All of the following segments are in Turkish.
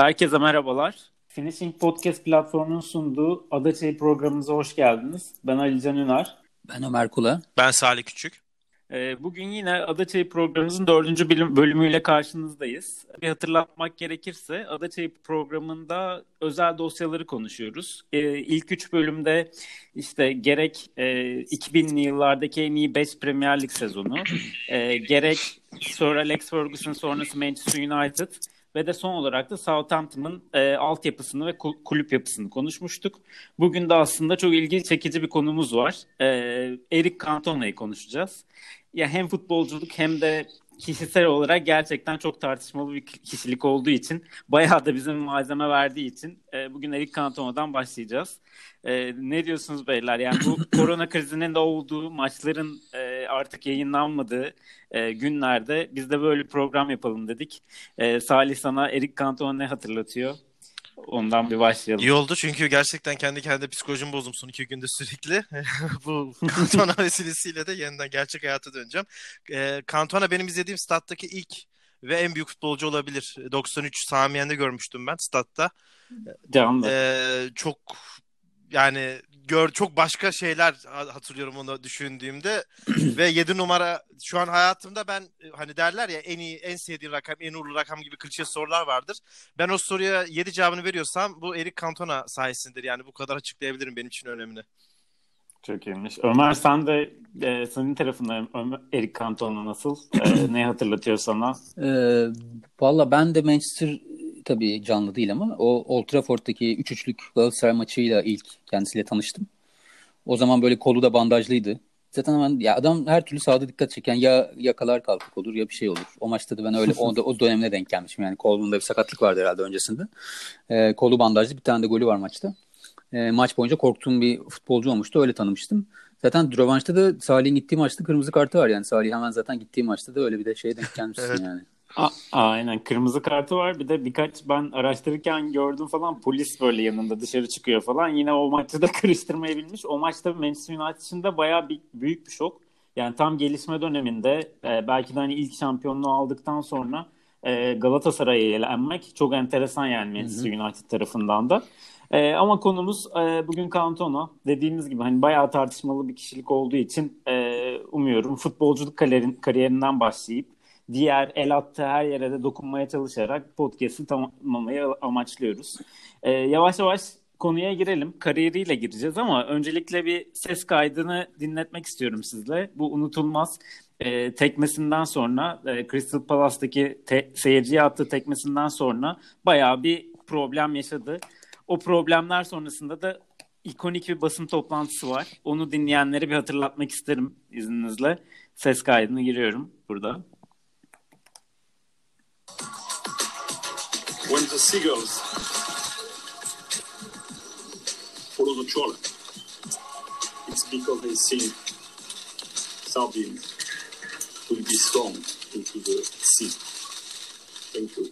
Herkese merhabalar. Finishing Podcast platformunun sunduğu Adaçayı programımıza hoş geldiniz. Ben Ali Can Ünar. Ben Ömer Kula. Ben Salih Küçük. Ee, bugün yine Adaçayı programımızın dördüncü bölümüyle karşınızdayız. Bir hatırlatmak gerekirse Adaçayı programında özel dosyaları konuşuyoruz. Ee, ilk üç bölümde işte gerek e, 2000'li yıllardaki en iyi 5 Premier Lig sezonu, e, gerek Sir Alex Ferguson sonrası Manchester United ve de son olarak da Southampton'ın e, altyapısını ve kulüp yapısını konuşmuştuk. Bugün de aslında çok ilgi çekici bir konumuz var. E, Eric Cantona'yı konuşacağız. Ya hem futbolculuk hem de kişisel olarak gerçekten çok tartışmalı bir kişilik olduğu için bayağı da bizim malzeme verdiği için e, bugün Eric Cantona'dan başlayacağız. E, ne diyorsunuz beyler? Yani bu korona krizinin de olduğu maçların e, artık yayınlanmadığı e, günlerde biz de böyle bir program yapalım dedik. E, Salih sana Eric Cantona ne hatırlatıyor? Ondan bir başlayalım. İyi oldu çünkü gerçekten kendi kendine psikolojimi bozdum son iki günde sürekli. Bu Cantona vesilesiyle de yeniden gerçek hayata döneceğim. E, Cantona benim izlediğim stat'taki ilk ve en büyük futbolcu olabilir. 93 Samiyen'de görmüştüm ben statta. Canlı. Ee, çok yani gör çok başka şeyler hatırlıyorum onu düşündüğümde ve 7 numara şu an hayatımda ben hani derler ya en iyi en sevdiğim rakam en uğurlu rakam gibi klişe sorular vardır. Ben o soruya 7 cevabını veriyorsam bu Eric Cantona sayesindedir. Yani bu kadar açıklayabilirim benim için önemli. Çok iyiymiş. Ömer sen de e, senin tarafından Ömer, Eric Cantona nasıl? E, ne hatırlatıyor sana? E, Valla ben de Manchester tabii canlı değil ama o Old Trafford'daki 3-3'lük Galatasaray maçıyla ilk kendisiyle tanıştım. O zaman böyle kolu da bandajlıydı. Zaten hemen ya adam her türlü sahada dikkat çeken ya yakalar kalkık olur ya bir şey olur. O maçta da ben öyle o, o dönemine denk gelmişim. Yani kolunda bir sakatlık vardı herhalde öncesinde. E, kolu bandajlı bir tane de golü var maçta. E, maç boyunca korktuğum bir futbolcu olmuştu. Öyle tanımıştım. Zaten rövanşta da Salih'in gittiği maçta kırmızı kartı var. Yani Salih hemen zaten gittiği maçta da öyle bir de şey denk gelmişsin evet. yani. A- aynen kırmızı kartı var bir de birkaç ben araştırırken gördüm falan polis böyle yanında dışarı çıkıyor falan yine o maçta da karıştırmayabilmiş. O maçta Manchester United için de bayağı bir, büyük bir şok. Yani tam gelişme döneminde e, belki de hani ilk şampiyonluğu aldıktan sonra e, Galatasaray'a elenmek çok enteresan yani Manchester Hı-hı. United tarafından da. E, ama konumuz e, bugün Cantona. Dediğimiz gibi hani bayağı tartışmalı bir kişilik olduğu için e, umuyorum futbolculuk kariyerin, kariyerinden başlayıp diğer el attığı her yere de dokunmaya çalışarak podcast'ı tamamlamayı amaçlıyoruz. Ee, yavaş yavaş konuya girelim. Kariyeriyle gireceğiz ama öncelikle bir ses kaydını dinletmek istiyorum sizle. Bu unutulmaz e, tekmesinden sonra e, Crystal Palace'daki te- seyirciye attığı tekmesinden sonra bayağı bir problem yaşadı. O problemler sonrasında da ikonik bir basın toplantısı var. Onu dinleyenlere bir hatırlatmak isterim izninizle. Ses kaydını giriyorum burada. When the seagulls follow the trawler, it's because they think sardines will be thrown into the sea. Thank you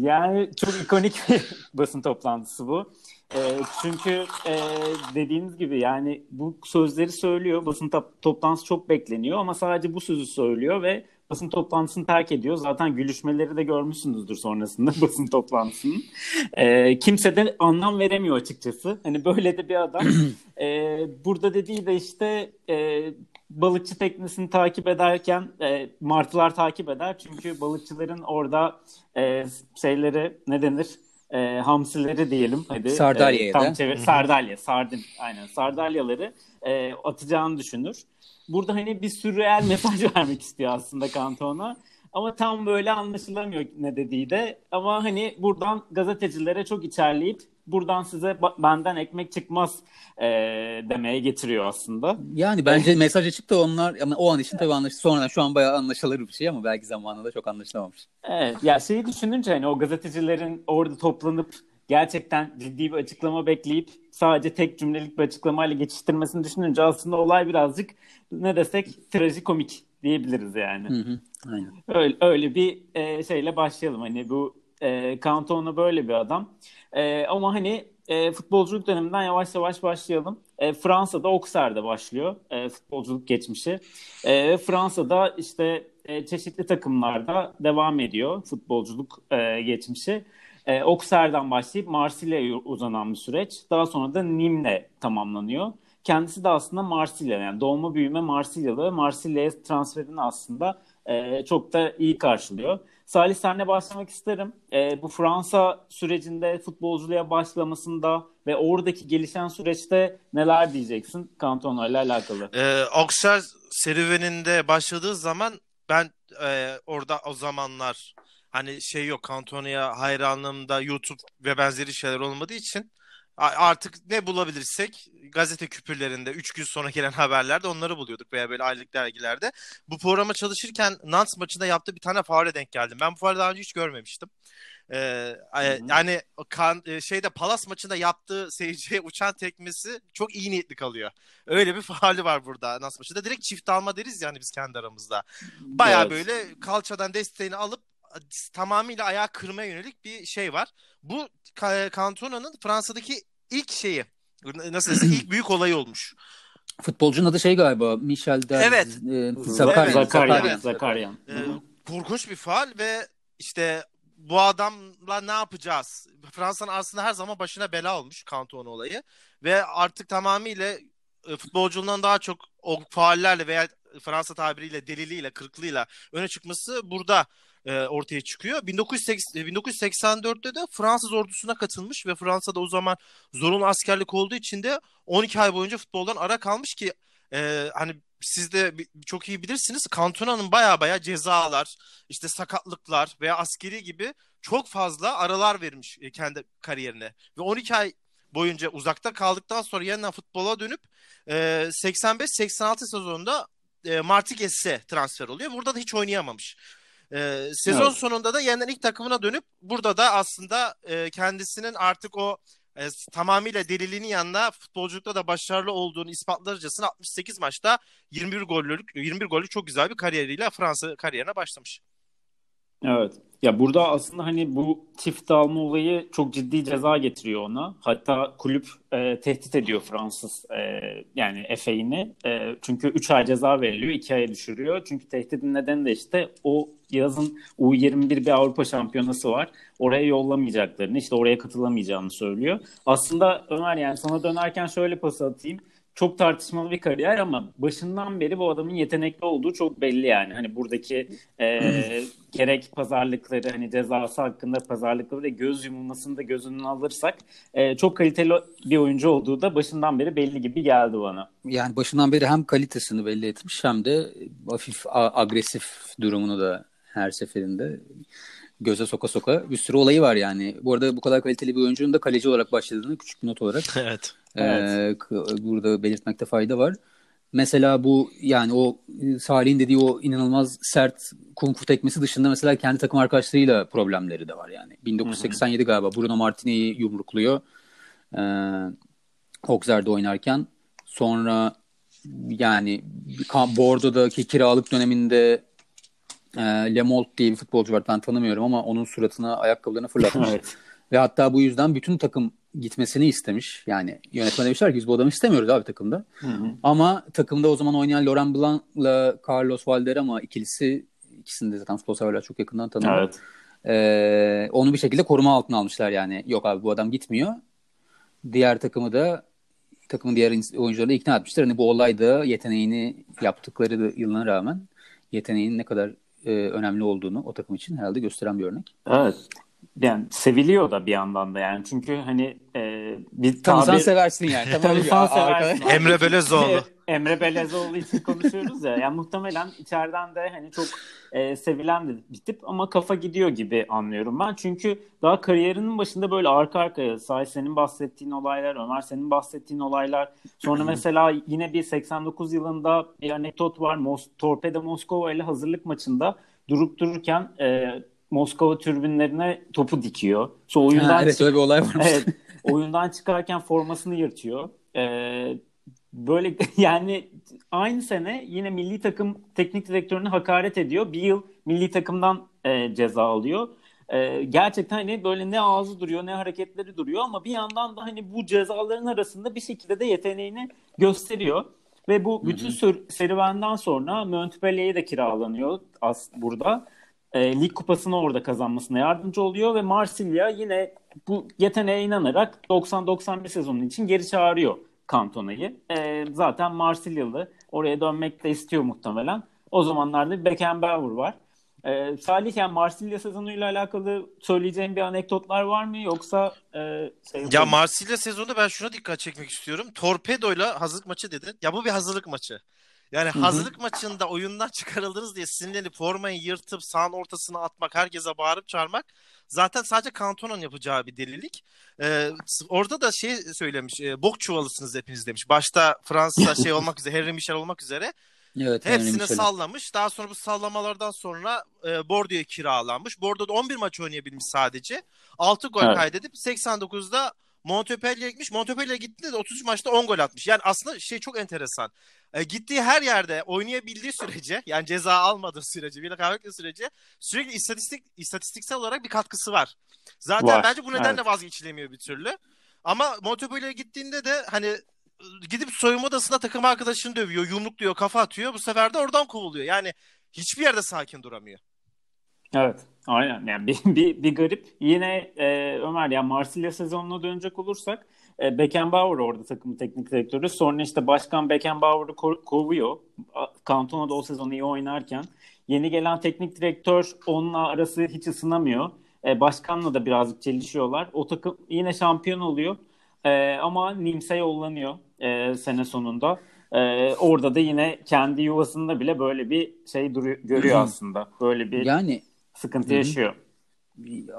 Yani çok ikonik bir basın toplantısı bu. E, çünkü e, dediğiniz gibi yani bu sözleri söylüyor. Basın toplantısı çok bekleniyor ama sadece bu sözü söylüyor ve basın toplantısını terk ediyor. Zaten gülüşmeleri de görmüşsünüzdür sonrasında basın toplantısının. E, kimse de anlam veremiyor açıkçası. Hani böyle de bir adam. e, burada dediği de işte e, balıkçı teknesini takip ederken e, martılar takip eder. Çünkü balıkçıların orada e, şeyleri ne denir? E, hamsileri diyelim. Hadi. Sardalya'ya e, tam çevir, Sardalya, sardin aynen. Sardalyaları e, atacağını düşünür. Burada hani bir sürreel mesaj vermek istiyor aslında Cantona. Ama tam böyle anlaşılamıyor ne dediği de. Ama hani buradan gazetecilere çok içerleyip buradan size benden ekmek çıkmaz e, demeye getiriyor aslında. Yani bence mesaj açıp da onlar ama o an için tabii anlaş sonradan şu an bayağı anlaşılır bir şey ama belki zamanında çok anlaşılamamış. Evet ya şeyi düşününce hani o gazetecilerin orada toplanıp gerçekten ciddi bir açıklama bekleyip sadece tek cümlelik bir açıklamayla geçiştirmesini düşününce aslında olay birazcık ne desek trajikomik diyebiliriz yani. Hı hı, aynen. Öyle, öyle bir e, şeyle başlayalım. Hani bu e, Cantona böyle bir adam. E, ama hani e, futbolculuk döneminden yavaş yavaş başlayalım. E, Fransa'da Auxerre'de başlıyor e, futbolculuk geçmişi. E, Fransa'da işte e, çeşitli takımlarda devam ediyor futbolculuk e, geçmişi. E, Auxerre'den başlayıp Marsilya'ya uzanan bir süreç. Daha sonra da Nîmes'le tamamlanıyor. Kendisi de aslında Marsilya yani doğma büyüme Marsilyalı ve Marsilya'ya transferini aslında e, çok da iyi karşılıyor. Salih senle başlamak isterim. E, bu Fransa sürecinde futbolculuğa başlamasında ve oradaki gelişen süreçte neler diyeceksin Cantona ile alakalı? Ee, Auxerre serüveninde başladığı zaman ben e, orada o zamanlar hani şey yok Cantona'ya hayranlığımda YouTube ve benzeri şeyler olmadığı için artık ne bulabilirsek gazete küpürlerinde 3 gün sonra gelen haberlerde onları buluyorduk veya böyle aylık dergilerde. Bu programa çalışırken Nantes maçında yaptığı bir tane faale denk geldim. Ben bu faale daha önce hiç görmemiştim. Ee, yani kan, e, şeyde Palas maçında yaptığı seyirciye uçan tekmesi çok iyi niyetli kalıyor. Öyle bir faali var burada Nantes maçında. Direkt çift alma deriz yani biz kendi aramızda. Baya evet. böyle kalçadan desteğini alıp tamamıyla ayağı kırmaya yönelik bir şey var. Bu Cantona'nın Fransa'daki ilk şeyi nasıl desem ilk büyük olayı olmuş. Futbolcunun adı şey galiba Michel de evet. e, Zakaryan. Zakaryan. Zakaryan. Ee, korkunç bir faal ve işte bu adamla ne yapacağız? Fransa'nın aslında her zaman başına bela olmuş Cantona olayı ve artık tamamıyla e, futbolculuğundan daha çok o faallerle veya Fransa tabiriyle deliliyle, kırıklığıyla öne çıkması burada e, ortaya çıkıyor. 1980, 1984'te de Fransız ordusuna katılmış ve Fransa'da o zaman zorunlu askerlik olduğu için de 12 ay boyunca futboldan ara kalmış ki e, hani siz de çok iyi bilirsiniz. Kantona'nın baya baya cezalar, işte sakatlıklar veya askeri gibi çok fazla aralar vermiş e, kendi kariyerine. Ve 12 ay boyunca uzakta kaldıktan sonra yeniden futbola dönüp e, 85-86 sezonunda e, Martigues'e transfer oluyor. Burada da hiç oynayamamış. Ee, sezon evet. sonunda da yeniden ilk takımına dönüp burada da aslında e, kendisinin artık o e, tamamıyla deliliğinin yanında futbolculukta da başarılı olduğunu ispatlarcasına 68 maçta 21 gollük 21 gollük çok güzel bir kariyeriyle Fransa kariyerine başlamış. Evet. Ya burada aslında hani bu çift alma olayı çok ciddi ceza getiriyor ona. Hatta kulüp e, tehdit ediyor Fransız e, yani Efe'ini. E, çünkü 3 ay ceza veriliyor, 2 aya düşürüyor. Çünkü tehditin nedeni de işte o yazın U21 bir Avrupa Şampiyonası var. Oraya yollamayacaklarını, işte oraya katılamayacağını söylüyor. Aslında Ömer yani sana dönerken şöyle pas atayım çok tartışmalı bir kariyer ama başından beri bu adamın yetenekli olduğu çok belli yani. Hani buradaki e, gerek pazarlıkları hani cezası hakkında pazarlıkları ve göz yumulmasını da göz önüne alırsak e, çok kaliteli bir oyuncu olduğu da başından beri belli gibi geldi bana. Yani başından beri hem kalitesini belli etmiş hem de hafif agresif durumunu da her seferinde göze soka soka bir sürü olayı var yani. Bu arada bu kadar kaliteli bir oyuncunun da kaleci olarak başladığını küçük bir not olarak evet. E, evet. burada belirtmekte fayda var. Mesela bu yani o Salih'in dediği o inanılmaz sert kung fu tekmesi dışında mesela kendi takım arkadaşlarıyla problemleri de var yani. 1987 hı hı. galiba Bruno Martinez'i yumrukluyor. Ee, Auxerre'de oynarken. Sonra yani Bordeaux'daki kiralık döneminde e, Lemolt diye bir futbolcu var ben tanımıyorum ama onun suratına ayakkabılarını fırlatmış. evet. Ve hatta bu yüzden bütün takım gitmesini istemiş. Yani yönetmen demişler ki biz bu adamı istemiyoruz abi takımda. Hı hı. Ama takımda o zaman oynayan Laurent Blanc'la Carlos Valderrama ikilisi ikisini de zaten futbol severler çok yakından tanıyor. Evet. Ee, onu bir şekilde koruma altına almışlar yani. Yok abi bu adam gitmiyor. Diğer takımı da takımın diğer oyuncuları ikna etmişler. Hani bu olayda yeteneğini yaptıkları yılına rağmen yeteneğinin ne kadar e, önemli olduğunu o takım için herhalde gösteren bir örnek. Evet. Yani seviliyor da bir yandan da yani çünkü hani e, bir Tanısan tabir... seversin yani. Tanısan seversin. Emre Belezoğlu. Emre Belezoğlu için konuşuyoruz ya. Yani muhtemelen içeriden de hani çok e, sevilen de bir tip ama kafa gidiyor gibi anlıyorum ben. Çünkü daha kariyerinin başında böyle arka arkaya Say senin bahsettiğin olaylar, Ömer senin bahsettiğin olaylar. Sonra mesela yine bir 89 yılında bir anekdot var. Mos Torpedo Moskova ile hazırlık maçında durup dururken e, Moskova türbinlerine topu dikiyor. So oyundan ha, evet öyle bir olay var. Evet. oyundan çıkarken formasını yırtıyor. Ee, böyle yani aynı sene yine milli takım teknik direktörünü hakaret ediyor. Bir yıl milli takımdan e, ceza alıyor. E, gerçekten hani böyle ne ağzı duruyor ne hareketleri duruyor ama bir yandan da hani bu cezaların arasında bir şekilde de yeteneğini gösteriyor. Ve bu bütün ser- serüvenden sonra Montpellier'e de kiralanıyor as burada. E, lig kupasını orada kazanmasına yardımcı oluyor ve Marsilya yine bu yeteneğe inanarak 90-91 sezonu için geri çağırıyor Cantona'yı. E, zaten Marsilyalı oraya dönmek de istiyor muhtemelen. O zamanlarda Beckenbauer var. Ee, Salih yani Marsilya sezonuyla alakalı söyleyeceğin bir anekdotlar var mı yoksa e, şey Ya Marsilya sezonu ben şuna dikkat çekmek istiyorum. Torpedoyla hazırlık maçı dedin. Ya bu bir hazırlık maçı. Yani Hı hı. hazırlık maçında oyundan çıkarıldınız diye sinirlenip formayı yırtıp sahanın ortasına atmak, herkese bağırıp çağırmak zaten sadece Kantona'nın yapacağı bir delilik. Ee, orada da şey söylemiş, e, bok çuvalısınız hepiniz demiş. Başta Fransa şey olmak üzere, Henry Michel olmak üzere Evet, hepsini sallamış. Daha sonra bu sallamalardan sonra e, Bordeaux'a kiralanmış. Bordeaux'da 11 maç oynayabilmiş sadece. 6 gol Evet. kaydedip 89'da Montpellier'e gitmiş. Montpellier'e gittiğinde de 33 maçta 10 gol atmış. Yani aslında şey çok enteresan. E, gittiği her yerde oynayabildiği sürece yani ceza almadığı sürece, bile kaybettiği sürece sürekli istatistik istatistiksel olarak bir katkısı var. Zaten Var, bence bu nedenle evet. vazgeçilemiyor bir türlü. Ama Montpellier'e gittiğinde de hani e, gidip soyunma odasında takım arkadaşını dövüyor, yumrukluyor, kafa atıyor. Bu sefer de oradan kovuluyor. Yani hiçbir yerde sakin duramıyor. Evet. Aynen. Yani bir, bir, bir garip. Yine e, Ömer yani Marsilya sezonuna dönecek olursak e, Beckenbauer orada takımın teknik direktörü. Sonra işte başkan Beckenbauer'ı ko- kovuyor. Cantona da o sezon iyi oynarken. Yeni gelen teknik direktör onunla arası hiç ısınamıyor. E, başkanla da birazcık çelişiyorlar. O takım yine şampiyon oluyor. E, ama Nims'e yollanıyor e, sene sonunda. E, orada da yine kendi yuvasında bile böyle bir şey duruyor, görüyor aslında. Böyle bir Yani sıkıntı Hı hı. yaşıyor.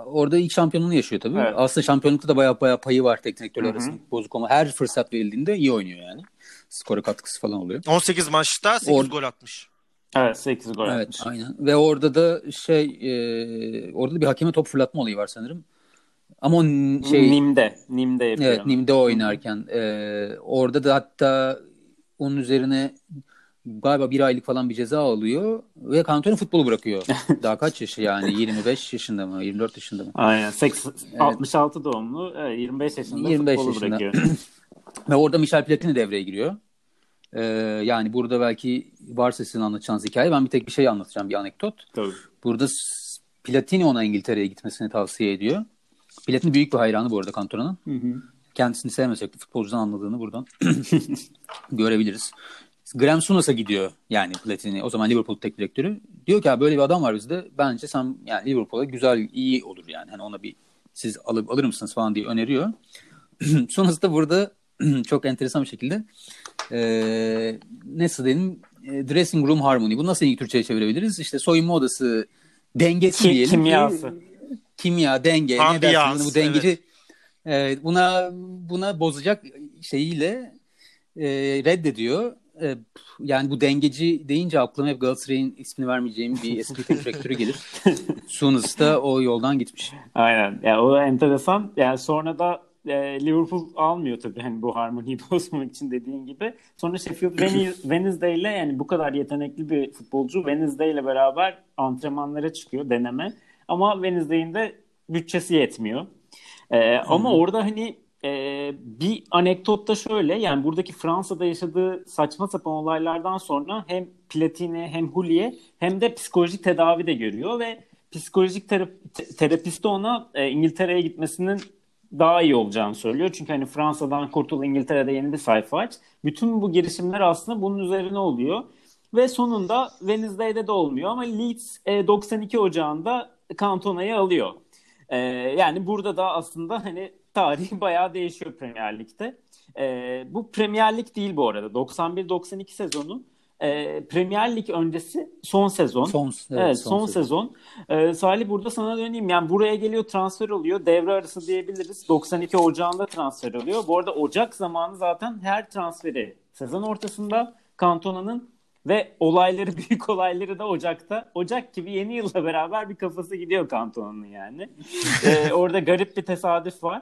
orada ilk şampiyonluğunu yaşıyor tabii. Evet. Aslında şampiyonlukta da bayağı bayağı payı var teknik direktörler arasında bozuk ama her fırsat verildiğinde iyi oynuyor yani. Skora katkısı falan oluyor. 18 maçta 8 Or- gol atmış. Evet 8 gol Evet, atmış. aynen. Ve orada da şey e, orada da bir hakeme top fırlatma olayı var sanırım. Ama o şey Nim'de. Nim'de yapıyor. evet Nim'de oynarken e, orada da hatta onun üzerine galiba bir aylık falan bir ceza alıyor ve Cantona futbolu bırakıyor. Daha kaç yaşı yani 25 yaşında mı 24 yaşında mı? Aynen. Seks- 66 doğumlu. Evet, 25 yaşında 25 futbolu yaşında. bırakıyor. Ve orada Michel Platini devreye giriyor. Ee, yani burada belki varsa sizin anlatacağınız hikaye ben bir tek bir şey anlatacağım bir anekdot. Tabii. Burada Platini ona İngiltere'ye gitmesini tavsiye ediyor. Platini büyük bir hayranı bu arada Cantona'nın. Hı hı. Kendisini sevmesek de futbolcudan anladığını buradan görebiliriz. Graham Souness'a gidiyor yani Platini. O zaman Liverpool teknik direktörü. Diyor ki "Ya böyle bir adam var bizde. Bence sen yani Liverpool'a güzel, iyi olur yani. Hani ona bir siz alıp alır mısınız falan diye öneriyor. Sonrasında burada çok enteresan bir şekilde eee nasıl diyeyim e, dressing room harmony. Bu nasıl iyi Türkçe'ye çevirebiliriz? İşte soyunma odası dengesi Ki- diyelim. ki- kimyası. kimya, denge, ne Ambiyans, dersin bu dengeci evet, buna buna bozacak şeyiyle e, reddediyor. E, yani bu dengeci deyince aklıma hep Galatasaray'ın ismini vermeyeceğim bir eski teknik direktörü gelir. Sunus da o yoldan gitmiş. Aynen. Yani o enteresan. Yani sonra da e, Liverpool almıyor tabii hani bu harmoniyi bozmak için dediğin gibi. Sonra Sheffield Wednes- Wednesday ile yani bu kadar yetenekli bir futbolcu Wednesday ile beraber antrenmanlara çıkıyor deneme. Ama Wednesday'in de bütçesi yetmiyor. E, ama orada hani e, bir anekdot da şöyle yani buradaki Fransa'da yaşadığı saçma sapan olaylardan sonra hem Platini hem Hulliye hem de psikolojik tedavi de görüyor ve psikolojik terapi, te- terapisti ona e, İngiltere'ye gitmesinin daha iyi olacağını söylüyor. Çünkü hani Fransa'dan kurtul İngiltere'de yeni bir sayfa aç. Bütün bu girişimler aslında bunun üzerine oluyor. Ve sonunda Wednesday'de de olmuyor ama Leeds e, 92 Ocağı'nda Cantona'yı alıyor. E, yani burada da aslında hani tarih bayağı değişiyor Premier Lig'de. E, bu Premier Lig değil bu arada. 91-92 sezonu e, Premier Lig öncesi son sezon. Son, evet, Evet, son, sezon. Ee, Salih burada sana döneyim. Yani buraya geliyor transfer oluyor. Devre arası diyebiliriz. 92 Ocağı'nda transfer oluyor. Bu arada Ocak zamanı zaten her transferi sezon ortasında Cantona'nın ve olayları büyük olayları da Ocak'ta. Ocak gibi yeni yılla beraber bir kafası gidiyor Cantona'nın yani. Ee, orada garip bir tesadüf var.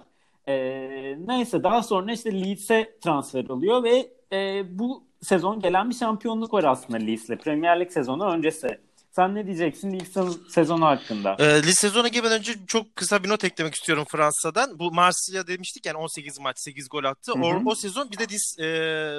Ee, neyse daha sonra işte Leeds'e transfer oluyor ve e, bu sezon gelen bir şampiyonluk var aslında Leeds'le. Premier Lig sezonu öncesi. Sen ne diyeceksin lig sezonu hakkında? E, lig sezonu girmeden önce çok kısa bir not eklemek istiyorum Fransa'dan. Bu Marsilya demiştik yani 18 maç 8 gol attı. O, o sezon bir de diz e,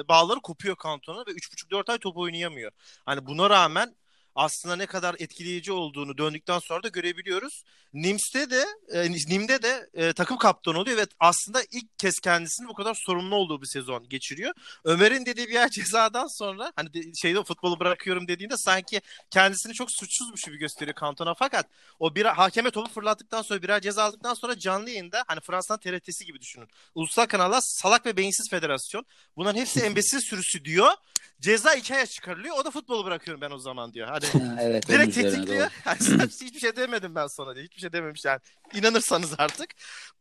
bağları kopuyor kantona ve 3,5-4 ay top oynayamıyor. Hani buna rağmen aslında ne kadar etkileyici olduğunu döndükten sonra da görebiliyoruz. Nims'te de e, Nim'de de e, takım kaptanı oluyor ve aslında ilk kez kendisinin bu kadar sorumlu olduğu bir sezon geçiriyor. Ömer'in dediği bir yer cezadan sonra hani de, şeyde futbolu bırakıyorum dediğinde sanki kendisini çok suçsuzmuş gibi gösteriyor Kantona fakat o bir hakeme topu fırlattıktan sonra birer ceza aldıktan sonra canlı yayında hani Fransa'nın TRT'si gibi düşünün. Ulusal kanallar salak ve beyinsiz federasyon. Bunların hepsi embesil sürüsü diyor. Ceza iki aya çıkarılıyor. O da futbolu bırakıyorum ben o zaman diyor. Hani evet, direkt tetikliyor. Yani hiçbir şey demedim ben sana diyor. Hiçbir şey dememiş yani. İnanırsanız artık.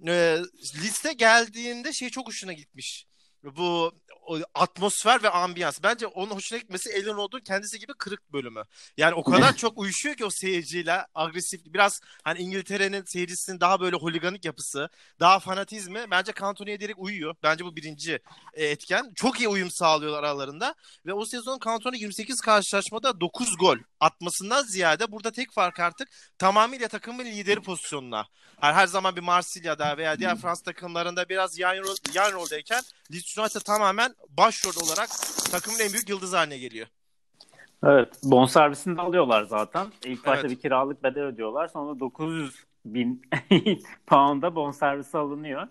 E, liste geldiğinde şey çok hoşuna gitmiş. Bu o atmosfer ve ambiyans. Bence onun hoşuna gitmesi Elin Rod'un kendisi gibi kırık bölümü. Yani o kadar çok uyuşuyor ki o seyirciyle agresif biraz hani İngiltere'nin seyircisinin daha böyle holiganik yapısı, daha fanatizmi bence Cantoni'ye direkt uyuyor. Bence bu birinci e, etken. Çok iyi uyum sağlıyorlar aralarında ve o sezon Cantoni 28 karşılaşmada 9 gol atmasından ziyade burada tek fark artık tamamıyla takımın lideri pozisyonuna. Her, her zaman bir Marsilya'da veya diğer Fransız takımlarında biraz yan, rol, yan roldeyken United tamamen başrol olarak takımın en büyük yıldız haline geliyor. Evet. Bonservisini de alıyorlar zaten. İlk başta evet. bir kiralık bedel ödüyorlar. Sonra 900 bin pound'a bonservisi alınıyor.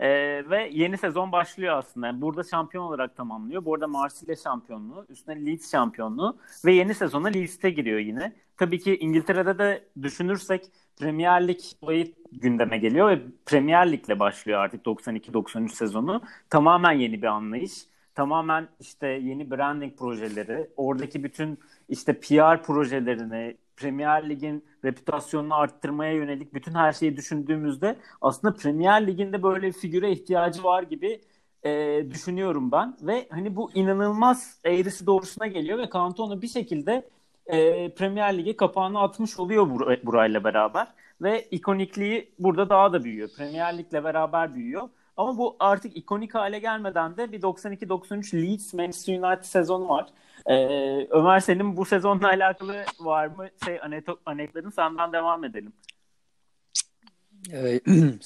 Ee, ve yeni sezon başlıyor aslında. Yani burada şampiyon olarak tamamlıyor. Bu arada Marsilya şampiyonluğu, üstüne Leeds şampiyonluğu ve yeni sezona Leeds'te giriyor yine. Tabii ki İngiltere'de de düşünürsek Premier Lig olayı gündeme geliyor ve Premier Lig'le başlıyor artık 92-93 sezonu. Tamamen yeni bir anlayış. Tamamen işte yeni branding projeleri, oradaki bütün işte PR projelerini, Premier Lig'in reputasyonunu arttırmaya yönelik bütün her şeyi düşündüğümüzde aslında Premier Lig'in de böyle bir figüre ihtiyacı var gibi e, düşünüyorum ben ve hani bu inanılmaz eğrisi doğrusuna geliyor ve Cantona bir şekilde e, Premier Lig'e kapağını atmış oluyor bur- burayla beraber ve ikonikliği burada daha da büyüyor. Premier Lig'le beraber büyüyor. Ama bu artık ikonik hale gelmeden de bir 92-93 Leeds Manchester United sezonu var. Ee, Ömer senin bu sezonla alakalı var mı şey aneklerin senden devam edelim. Ee,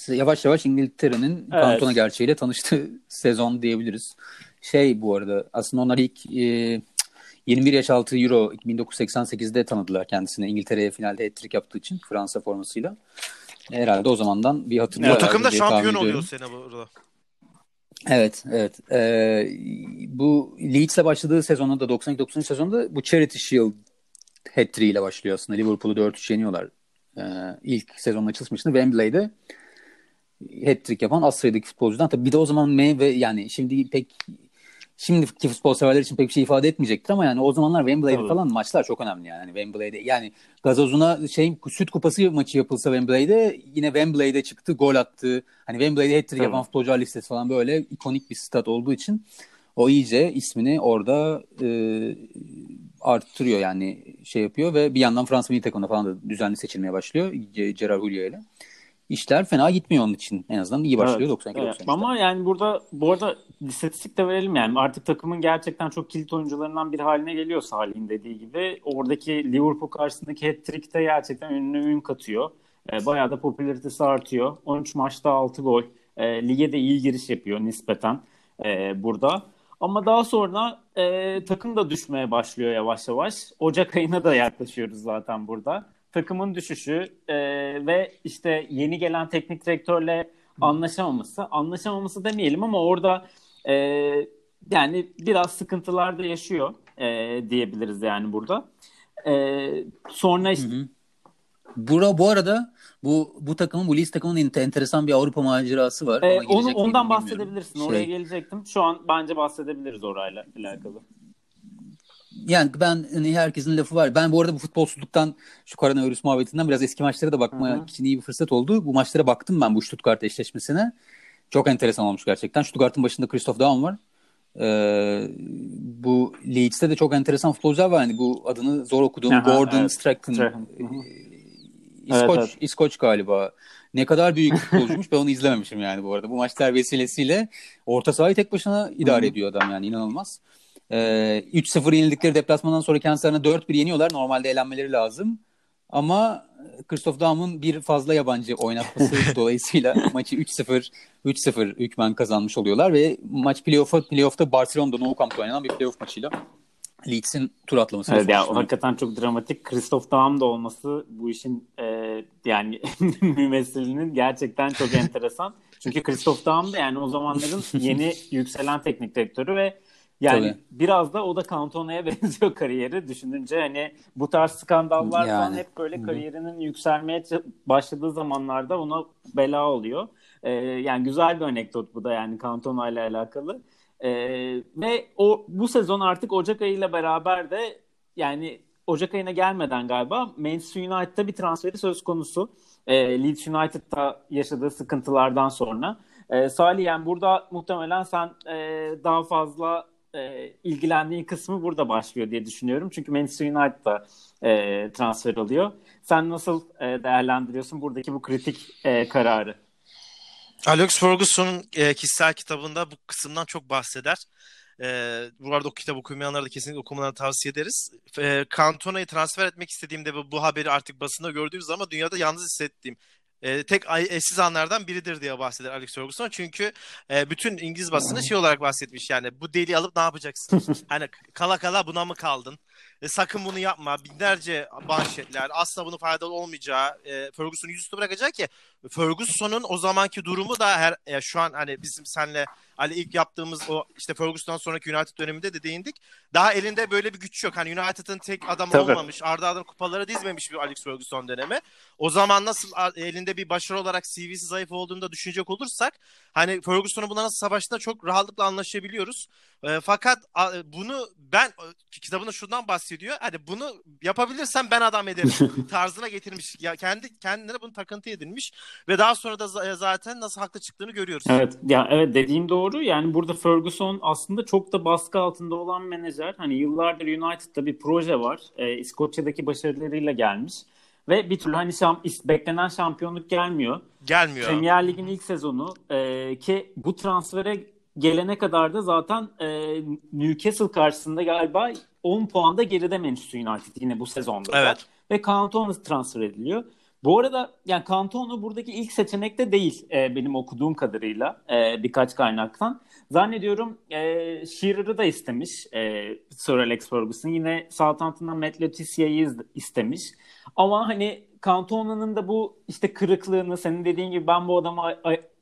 yavaş yavaş İngiltere'nin evet. kantona gerçeğiyle tanıştığı sezon diyebiliriz. Şey bu arada aslında onlar ilk e, 21 yaş altı Euro 1988'de tanıdılar kendisine İngiltere'ye finalde hat-trick yaptığı için Fransa formasıyla. Herhalde o zamandan bir hatırlıyor. O takım da şampiyon oluyor sene burada. Evet, evet. Ee, bu Leeds'le başladığı sezonda da 92-93 sezonda bu Charity Shield hat ile başlıyor aslında. Liverpool'u 4-3 yeniyorlar. Ee, ilk sezonun açılışmıştı. Wembley'de hat-trick yapan az sayıdaki futbolcudan. Tabii bir de o zaman M ve yani şimdi pek şimdiki futbol severler için pek bir şey ifade etmeyecektir ama yani o zamanlar Wembley'de falan maçlar çok önemli yani. Wembley'de yani gazozuna şey süt kupası maçı yapılsa Wembley'de yine Wembley'de çıktı gol attı. Hani Wembley'de hat-trick yapan futbolcular listesi falan böyle ikonik bir stat olduğu için o iyice ismini orada e, arttırıyor yani şey yapıyor ve bir yandan Fransa milli takımında falan da düzenli seçilmeye başlıyor Gerard Houllier ile işler fena gitmiyor onun için. En azından iyi başlıyor evet, 92 evet. Ama yani burada bu arada istatistik de verelim yani artık takımın gerçekten çok kilit oyuncularından bir haline geliyor Salih'in dediği gibi. Oradaki Liverpool karşısındaki hat-trick de gerçekten önüne ün katıyor. E, bayağı da popülaritesi artıyor. 13 maçta 6 gol. E, lige de iyi giriş yapıyor nispeten e, burada. Ama daha sonra e, takım da düşmeye başlıyor yavaş yavaş. Ocak ayına da yaklaşıyoruz zaten burada takımın düşüşü e, ve işte yeni gelen teknik direktörle anlaşamaması, anlaşamaması demeyelim ama orada e, yani biraz sıkıntılar da yaşıyor e, diyebiliriz yani burada. E, sonra işte, hı hı. Bura, bu arada bu bu takımın bu Leeds takımının enteresan bir Avrupa macerası var. Ee, onu, ondan bahsedebilirsin. Şey. Oraya gelecektim. Şu an bence bahsedebiliriz orayla alakalı yani ben hani herkesin lafı var. Ben bu arada bu futbolsuzluktan şu koronavirüs muhabbetinden biraz eski maçlara da bakmaya Hı-hı. için iyi bir fırsat oldu. Bu maçlara baktım ben bu Stuttgart eşleşmesine. Çok enteresan olmuş gerçekten. Stuttgart'ın başında Christoph Daum var. Ee, bu Leeds'te de çok enteresan futbolcular var. Yani bu adını zor okuduğum Aha, Gordon evet. Strachan. Ee, İskoç, evet, evet. İskoç galiba. Ne kadar büyük futbolcuymuş ben onu izlememişim yani bu arada. Bu maçlar vesilesiyle orta sahayı tek başına idare Hı-hı. ediyor adam yani inanılmaz. E, 3-0 yenildikleri deplasmandan sonra kendilerine 4-1 yeniyorlar. Normalde elenmeleri lazım. Ama Christoph Daum'un bir fazla yabancı oynatması dolayısıyla maçı 3-0 3-0 hükmen kazanmış oluyorlar ve maç playoff'a playoff'ta Barcelona'da Nou Camp'ta oynanan bir playoff maçıyla Leeds'in tur atlaması. Evet, ya, hakikaten çok dramatik. Christoph Daum da olması bu işin e, yani mümessilinin gerçekten çok enteresan. Çünkü Christoph Daum da yani o zamanların yeni yükselen teknik direktörü ve yani Tabii. biraz da o da Cantona'ya benziyor kariyeri düşününce hani bu tarz skandallar yani. hep böyle kariyerinin yükselmeye başladığı zamanlarda ona bela oluyor. Ee, yani güzel bir anekdot bu da yani Cantona ile alakalı. Ee, ve o bu sezon artık Ocak ayıyla beraber de yani Ocak ayına gelmeden galiba Manchester United'da bir transferi söz konusu. Ee, Leeds United'da yaşadığı sıkıntılardan sonra. Ee, Salih yani burada muhtemelen sen e, daha fazla e, ilgilendiğin kısmı burada başlıyor diye düşünüyorum. Çünkü Manchester United da e, transfer oluyor. Sen nasıl e, değerlendiriyorsun buradaki bu kritik e, kararı? Alex Ferguson'un e, kişisel kitabında bu kısımdan çok bahseder. E, bu arada o kitabı okumayanlara da kesinlikle okumalarını tavsiye ederiz. E, Cantona'yı transfer etmek istediğimde bu, bu haberi artık basında gördüğümüz zaman dünyada yalnız hissettiğim e, tek eşsiz anlardan biridir diye bahseder Alex Ferguson. Çünkü e, bütün İngiliz basını şey olarak bahsetmiş yani bu deli alıp ne yapacaksın? hani kala kala buna mı kaldın? E, sakın bunu yapma. Binlerce manşetler. Asla bunun faydalı olmayacağı. E, Ferguson'u yüzüstü bırakacak ki Ferguson'un o zamanki durumu da her e, şu an hani bizim senle Ali ilk yaptığımız o işte Ferguson'dan sonraki United döneminde de değindik. Daha elinde böyle bir güç yok. Hani United'ın tek adamı Tabii. olmamış. Arda arda kupaları dizmemiş bir Alex Ferguson dönemi. O zaman nasıl elinde bir başarı olarak CV'si zayıf olduğunu da düşünecek olursak hani Ferguson'un buna nasıl savaştığında çok rahatlıkla anlaşabiliyoruz. E, fakat a, bunu ben kitabında şundan bahsediyor. Hani bunu yapabilirsem ben adam ederim tarzına getirmiş. Ya kendi kendine bunu takıntı edinmiş ve daha sonra da zaten nasıl haklı çıktığını görüyoruz. Evet. Ya evet dediğim doğru. Yani burada Ferguson aslında çok da baskı altında olan menajer. Hani yıllardır United'da bir proje var. Ee, İskoçya'daki başarılarıyla gelmiş ve bir türlü hani şam, beklenen şampiyonluk gelmiyor. Gelmiyor. Premier Lig'in ilk sezonu e, ki bu transfere gelene kadar da zaten e, Newcastle karşısında galiba 10 puanda geride Manchester United yine bu sezonda. Evet. Ve Cantona transfer ediliyor. Bu arada yani Cantona buradaki ilk seçenek de değil e, benim okuduğum kadarıyla e, birkaç kaynaktan. Zannediyorum e, Shearer'ı da istemiş e, Sir Alex Ferguson. Yine Southampton'dan Matt Letitia'yı istemiş. Ama hani Cantona'nın da bu işte kırıklığını senin dediğin gibi ben bu adamı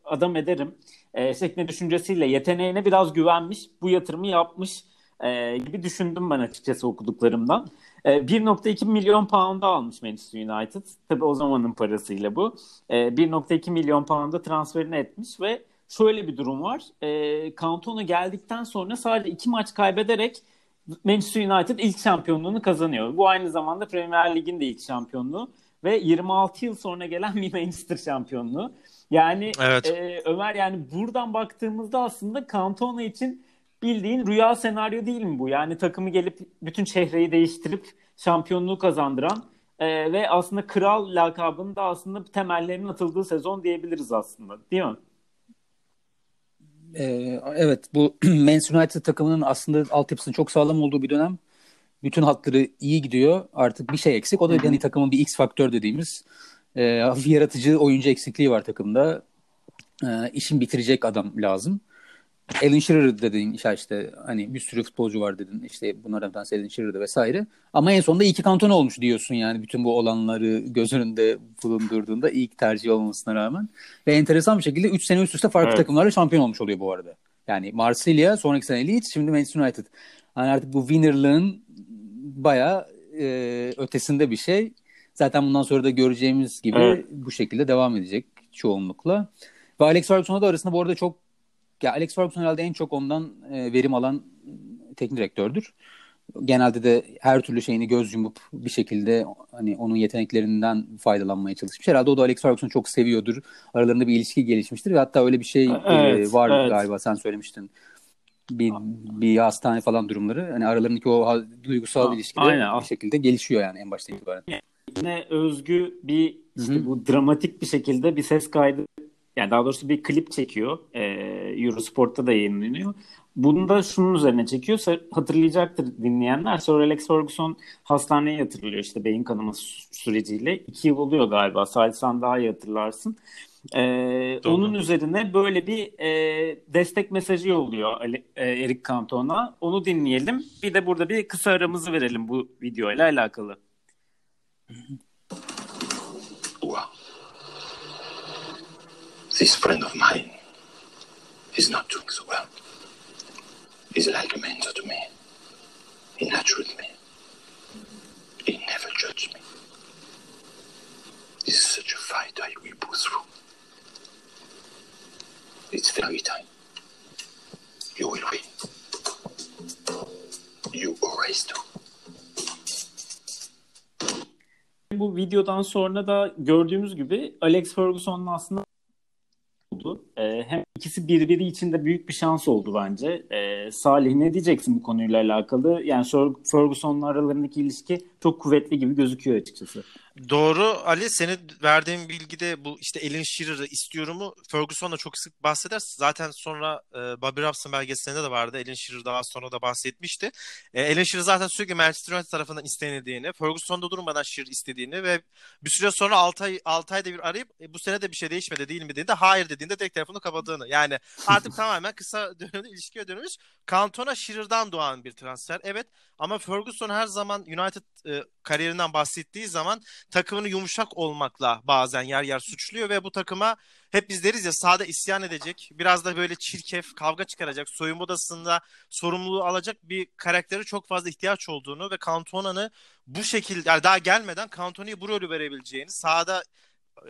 adam ederim e, şeklinde düşüncesiyle yeteneğine biraz güvenmiş. Bu yatırımı yapmış e, gibi düşündüm ben açıkçası okuduklarımdan. E, 1.2 milyon pound'a almış Manchester United. Tabi o zamanın parasıyla bu. E, 1.2 milyon pound'a transferini etmiş ve şöyle bir durum var. E, Cantona geldikten sonra sadece iki maç kaybederek Manchester United ilk şampiyonluğunu kazanıyor. Bu aynı zamanda Premier Lig'in de ilk şampiyonluğu ve 26 yıl sonra gelen bir Manchester şampiyonluğu. Yani evet. e, Ömer yani buradan baktığımızda aslında Cantona için bildiğin rüya senaryo değil mi bu? Yani takımı gelip bütün çehreyi değiştirip şampiyonluğu kazandıran e, ve aslında kral lakabının da aslında temellerinin atıldığı sezon diyebiliriz aslında değil mi? Ee, evet bu Manchester United takımının aslında altyapısının çok sağlam olduğu bir dönem. Bütün hatları iyi gidiyor. Artık bir şey eksik. O da yani takımın bir X faktör dediğimiz e, hafif yaratıcı oyuncu eksikliği var takımda. E, işin bitirecek adam lazım. Alan Shearer dedin işte, işte hani bir sürü futbolcu var dedin işte bunlardan bir tanesi Alan Shearer'dı vesaire. Ama en sonunda iki kanton olmuş diyorsun yani bütün bu olanları göz önünde bulundurduğunda ilk tercih olmasına rağmen. Ve enteresan bir şekilde 3 sene üst üste farklı evet. takımlarla şampiyon olmuş oluyor bu arada. Yani Marsilya sonraki sene Leeds şimdi Manchester United. Hani artık bu winnerlığın bayağı e, ötesinde bir şey. Zaten bundan sonra da göreceğimiz gibi evet. bu şekilde devam edecek çoğunlukla. Ve Alex Ferguson'la da arasında bu arada çok ya Alex Ferguson herhalde en çok ondan e, verim alan teknik direktördür. Genelde de her türlü şeyini göz yumup bir şekilde hani onun yeteneklerinden faydalanmaya çalışmış. Herhalde o da Alex Ferguson'u çok seviyordur. Aralarında bir ilişki gelişmiştir ve hatta öyle bir şey e, evet, e, var evet. galiba sen söylemiştin. Bir, bir hastane falan durumları. Hani aralarındaki o duygusal ilişki bir şekilde gelişiyor yani en başta itibaren yine özgü bir işte Hı-hı. bu dramatik bir şekilde bir ses kaydı yani daha doğrusu bir klip çekiyor. E, Eurosport'ta da yayınlanıyor. Bunu da şunun üzerine çekiyor. Hatırlayacaktır dinleyenler. Sir Alex Ferguson hastaneye yatırılıyor işte beyin kanaması süreciyle. iki yıl oluyor galiba. Salih sen daha iyi hatırlarsın. Ee, onun üzerine böyle bir e, destek mesajı yolluyor Ali, e, Eric Canton'a. Onu dinleyelim. Bir de burada bir kısa aramızı verelim bu videoyla alakalı. Well, this friend of mine is not doing so well. He's like a mentor to me. He nurtured me. He never judged me. This is such a fight I will pull through. It's very time. You will win. You always do. Bu videodan sonra da gördüğümüz gibi Alex Ferguson'un aslında oldu. E, hem ikisi birbiri için de büyük bir şans oldu bence. E, Salih ne diyeceksin bu konuyla alakalı? Yani Ferguson'la aralarındaki ilişki çok kuvvetli gibi gözüküyor açıkçası. Doğru Ali senin verdiğin bilgide bu işte Alan Shearer'ı istiyorumu Ferguson'la çok sık bahseder. Zaten sonra e, Bobby Robson belgeselinde de vardı. Alan Shearer daha sonra da bahsetmişti. E, Alan Shearer zaten sürekli Manchester United tarafından istenildiğini, Ferguson'da durmadan Shearer istediğini ve bir süre sonra 6 ay 6 ayda bir arayıp e, bu sene de bir şey değişmedi değil mi dediğinde hayır dediğinde direkt telefonu kapadığını. Yani artık tamamen kısa dönemde ilişkiye dönmüş. Cantona Shearer'dan doğan bir transfer. Evet ama Ferguson her zaman United e, kariyerinden bahsettiği zaman takımını yumuşak olmakla bazen yer yer suçluyor ve bu takıma hep biz deriz ya sahada isyan edecek, biraz da böyle çirkef, kavga çıkaracak, soyunma odasında sorumluluğu alacak bir karaktere çok fazla ihtiyaç olduğunu ve Cantona'nı bu şekilde yani daha gelmeden Cantona'yı bu rolü verebileceğini, sahada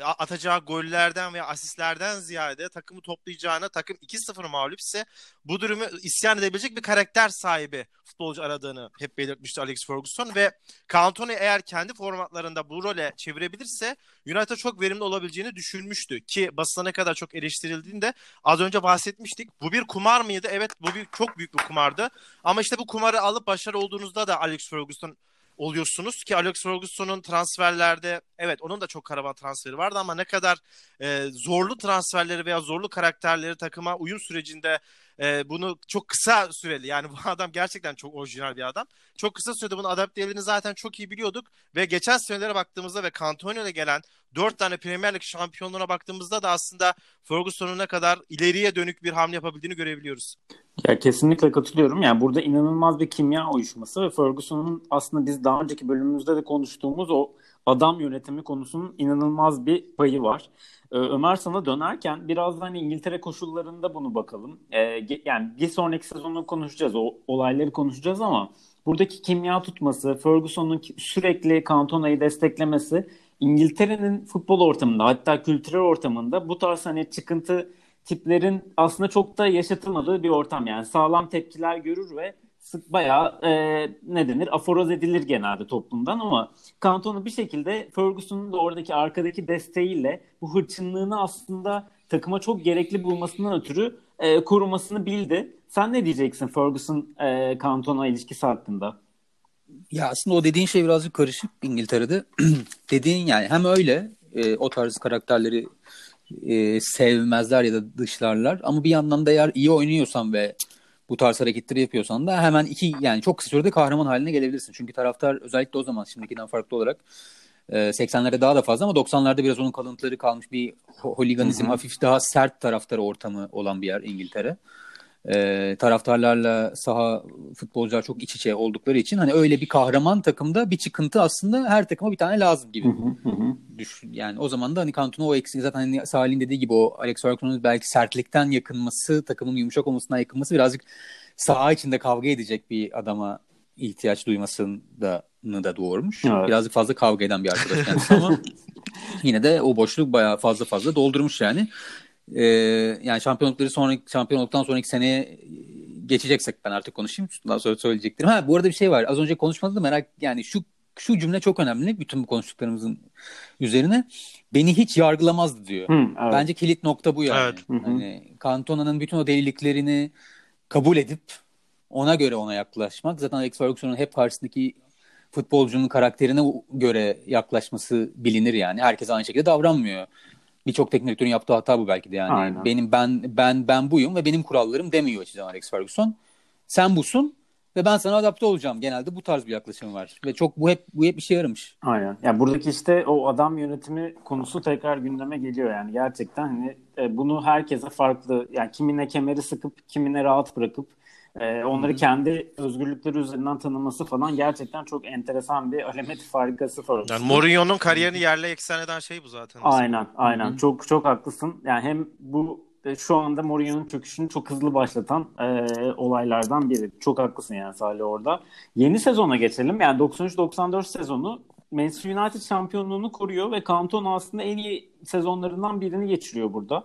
atacağı gollerden veya asistlerden ziyade takımı toplayacağına takım 2-0 mağlup ise bu durumu isyan edebilecek bir karakter sahibi futbolcu aradığını hep belirtmişti Alex Ferguson ve Cantona eğer kendi formatlarında bu role çevirebilirse United çok verimli olabileceğini düşünmüştü ki basına kadar çok eleştirildiğinde az önce bahsetmiştik. Bu bir kumar mıydı? Evet bu bir çok büyük bir kumardı. Ama işte bu kumarı alıp başarılı olduğunuzda da Alex Ferguson oluyorsunuz ki Alex Ferguson'un transferlerde evet onun da çok karavan transferi vardı ama ne kadar e, zorlu transferleri veya zorlu karakterleri takıma uyum sürecinde e, bunu çok kısa süreli yani bu adam gerçekten çok orijinal bir adam. Çok kısa sürede bunu adapte edildiğini zaten çok iyi biliyorduk ve geçen senelere baktığımızda ve Cantonio'ya gelen dört tane Premier Lig şampiyonluğuna baktığımızda da aslında Ferguson'un ne kadar ileriye dönük bir hamle yapabildiğini görebiliyoruz. Ya kesinlikle katılıyorum. Yani burada inanılmaz bir kimya uyuşması ve Ferguson'un aslında biz daha önceki bölümümüzde de konuştuğumuz o adam yönetimi konusunun inanılmaz bir payı var. Ee, Ömer sana dönerken biraz da hani İngiltere koşullarında bunu bakalım. Ee, yani bir sonraki sezonu konuşacağız, o olayları konuşacağız ama buradaki kimya tutması, Ferguson'un sürekli Cantona'yı desteklemesi İngiltere'nin futbol ortamında hatta kültürel ortamında bu tarz hani çıkıntı tiplerin aslında çok da yaşatılmadığı bir ortam yani sağlam tepkiler görür ve sık bayağı e, ne denir aforoz edilir genelde toplumdan ama Cantona bir şekilde Ferguson'un da oradaki arkadaki desteğiyle bu hırçınlığını aslında takıma çok gerekli bulmasından ötürü e, korumasını bildi. Sen ne diyeceksin Ferguson e, Cantona ilişkisi hakkında? Ya aslında o dediğin şey birazcık karışık İngiltere'de. dediğin yani hem öyle e, o tarz karakterleri e, sevmezler ya da dışlarlar. Ama bir yandan da eğer iyi oynuyorsan ve bu tarz hareketleri yapıyorsan da hemen iki yani çok kısa sürede kahraman haline gelebilirsin. Çünkü taraftar özellikle o zaman şimdikinden farklı olarak 80'lerde daha da fazla ama 90'larda biraz onun kalıntıları kalmış bir holiganizm, hafif daha sert taraftar ortamı olan bir yer İngiltere e, taraftarlarla saha futbolcular çok iç içe oldukları için hani öyle bir kahraman takımda bir çıkıntı aslında her takıma bir tane lazım gibi. Hı Düşün, yani o zaman da hani Cantona o eksik zaten hani Salih'in dediği gibi o Alex Ferguson'un belki sertlikten yakınması, takımın yumuşak olmasından yakınması birazcık saha içinde kavga edecek bir adama ihtiyaç duymasını da, da doğurmuş. Evet. Birazcık fazla kavga eden bir arkadaş kendisi ama yine de o boşluk bayağı fazla fazla doldurmuş yani. Ee, yani şampiyonlukları sonraki şampiyonluktan sonraki seneye geçeceksek ben artık konuşayım. Daha sonra söyleyeceklerim. Ha bu arada bir şey var. Az önce konuşmadı da merak yani şu şu cümle çok önemli bütün bu konuştuklarımızın üzerine. Beni hiç yargılamazdı diyor. Hı, evet. Bence kilit nokta bu yani. Evet. Hani Cantona'nın bütün o deliliklerini kabul edip ona göre ona yaklaşmak. Zaten Alex Ferguson'un hep karşısındaki futbolcunun karakterine göre yaklaşması bilinir yani. Herkes aynı şekilde davranmıyor Birçok teknik direktörün yaptığı hata bu belki de yani. Aynen. Benim ben ben ben buyum ve benim kurallarım demiyor zaman Alex Ferguson. Sen busun ve ben sana adapte olacağım. Genelde bu tarz bir yaklaşım var ve çok bu hep bu hep işe yaramış. Aynen. Yani buradaki işte o adam yönetimi konusu tekrar gündeme geliyor yani. Gerçekten hani e, bunu herkese farklı yani kimine kemeri sıkıp kimine rahat bırakıp e, onları kendi özgürlükleri üzerinden tanıması falan gerçekten çok enteresan bir alamet farikası falan. Yani Mourinho'nun kariyerini yerle eksen eden şey bu zaten. Aynen, aynen. Hı-hı. Çok çok haklısın. Yani hem bu e, şu anda Mourinho'nun çöküşünü çok hızlı başlatan e, olaylardan biri. Çok haklısın yani Salih orada. Yeni sezona geçelim. Yani 93-94 sezonu Manchester United şampiyonluğunu koruyor ve Cantona aslında en iyi sezonlarından birini geçiriyor burada.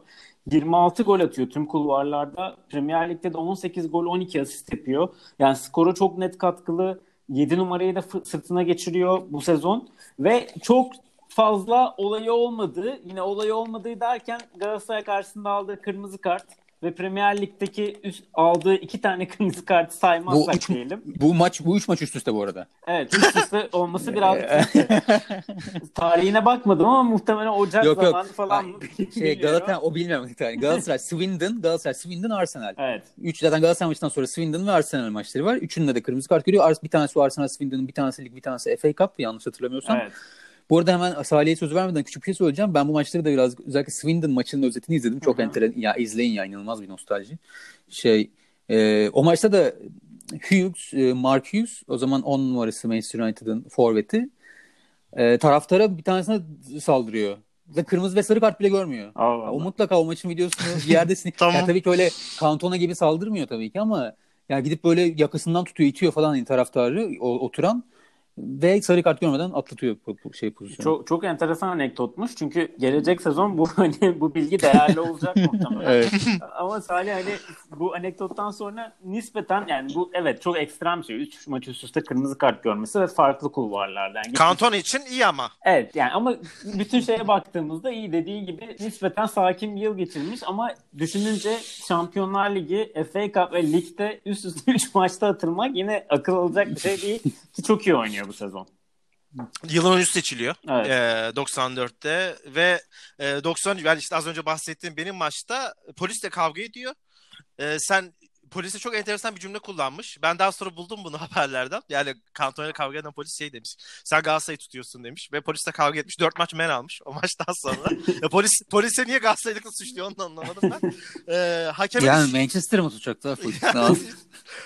26 gol atıyor tüm kulvarlarda. Premier Lig'de de 18 gol 12 asist yapıyor. Yani skora çok net katkılı. 7 numarayı da sırtına geçiriyor bu sezon. Ve çok fazla olayı olmadı. Yine olayı olmadığı derken Galatasaray karşısında aldığı kırmızı kart ve Premier Lig'deki üst, aldığı iki tane kırmızı kartı saymazsak bu üç, diyelim. Bu maç bu üç maç üst üste bu arada. Evet üst üste olması biraz tarihine bakmadım ama muhtemelen Ocak yok, zamanı yok. falan mı? Şey, Galatasaray o bilmiyorum. Galatasaray, Swindon, Galatasaray, Swindon, Arsenal. Evet. Üç zaten Galatasaray maçından sonra Swindon ve Arsenal maçları var. Üçünde de kırmızı kart görüyor. Bir tanesi Arsenal Swindon'ın, bir tanesi lig, bir tanesi FA Cup yanlış hatırlamıyorsam. Evet. Bu arada hemen Salih'e söz vermeden küçük bir şey söyleyeceğim. Ben bu maçları da biraz özellikle Swindon maçının özetini izledim. Çok enteresan. Ya izleyin ya inanılmaz bir nostalji. Şey e, o maçta da Hughes, e, Mark Hughes o zaman 10 numarası Manchester United'ın forveti e, taraftara bir tanesine saldırıyor. Ve kırmızı ve sarı kart bile görmüyor. Allah Allah. O mutlaka o maçın videosunu bir yerde tamam. yani tabii ki öyle Cantona gibi saldırmıyor tabii ki ama yani gidip böyle yakasından tutuyor, itiyor falan yani taraftarı o, oturan ve sarı kart görmeden atlatıyor bu şey pozisyonu. Çok çok enteresan anekdotmuş. Çünkü gelecek sezon bu hani bu bilgi değerli olacak muhtemelen. evet. Ama Salih hani bu anekdottan sonra nispeten yani bu evet çok ekstrem şey. 3 maç üst üste kırmızı kart görmesi ve farklı kulvarlarda. Yani Kanton için iyi ama. Evet yani ama bütün şeye baktığımızda iyi dediği gibi nispeten sakin bir yıl geçirmiş ama düşününce Şampiyonlar Ligi, FA Cup ve ligde üst üste 3 maçta atılmak yine akıl alacak bir şey değil ki çok iyi oynuyor bu sezon. Yılın oyuncusu seçiliyor. Evet. Ee, 94'te ve e, 90 yani işte az önce bahsettiğim benim maçta polisle kavga ediyor. Ee, sen polise çok enteresan bir cümle kullanmış. Ben daha sonra buldum bunu haberlerden. Yani kantonayla kavga eden polis şey demiş. Sen Galatasaray'ı tutuyorsun demiş. Ve polisle kavga etmiş. Dört maç men almış o maçtan sonra. ya polis polise niye Galatasaray'lıkla suçluyor onu da anlamadım ben. Ee, hakeme Yani Manchester mı tutacaktı? yani,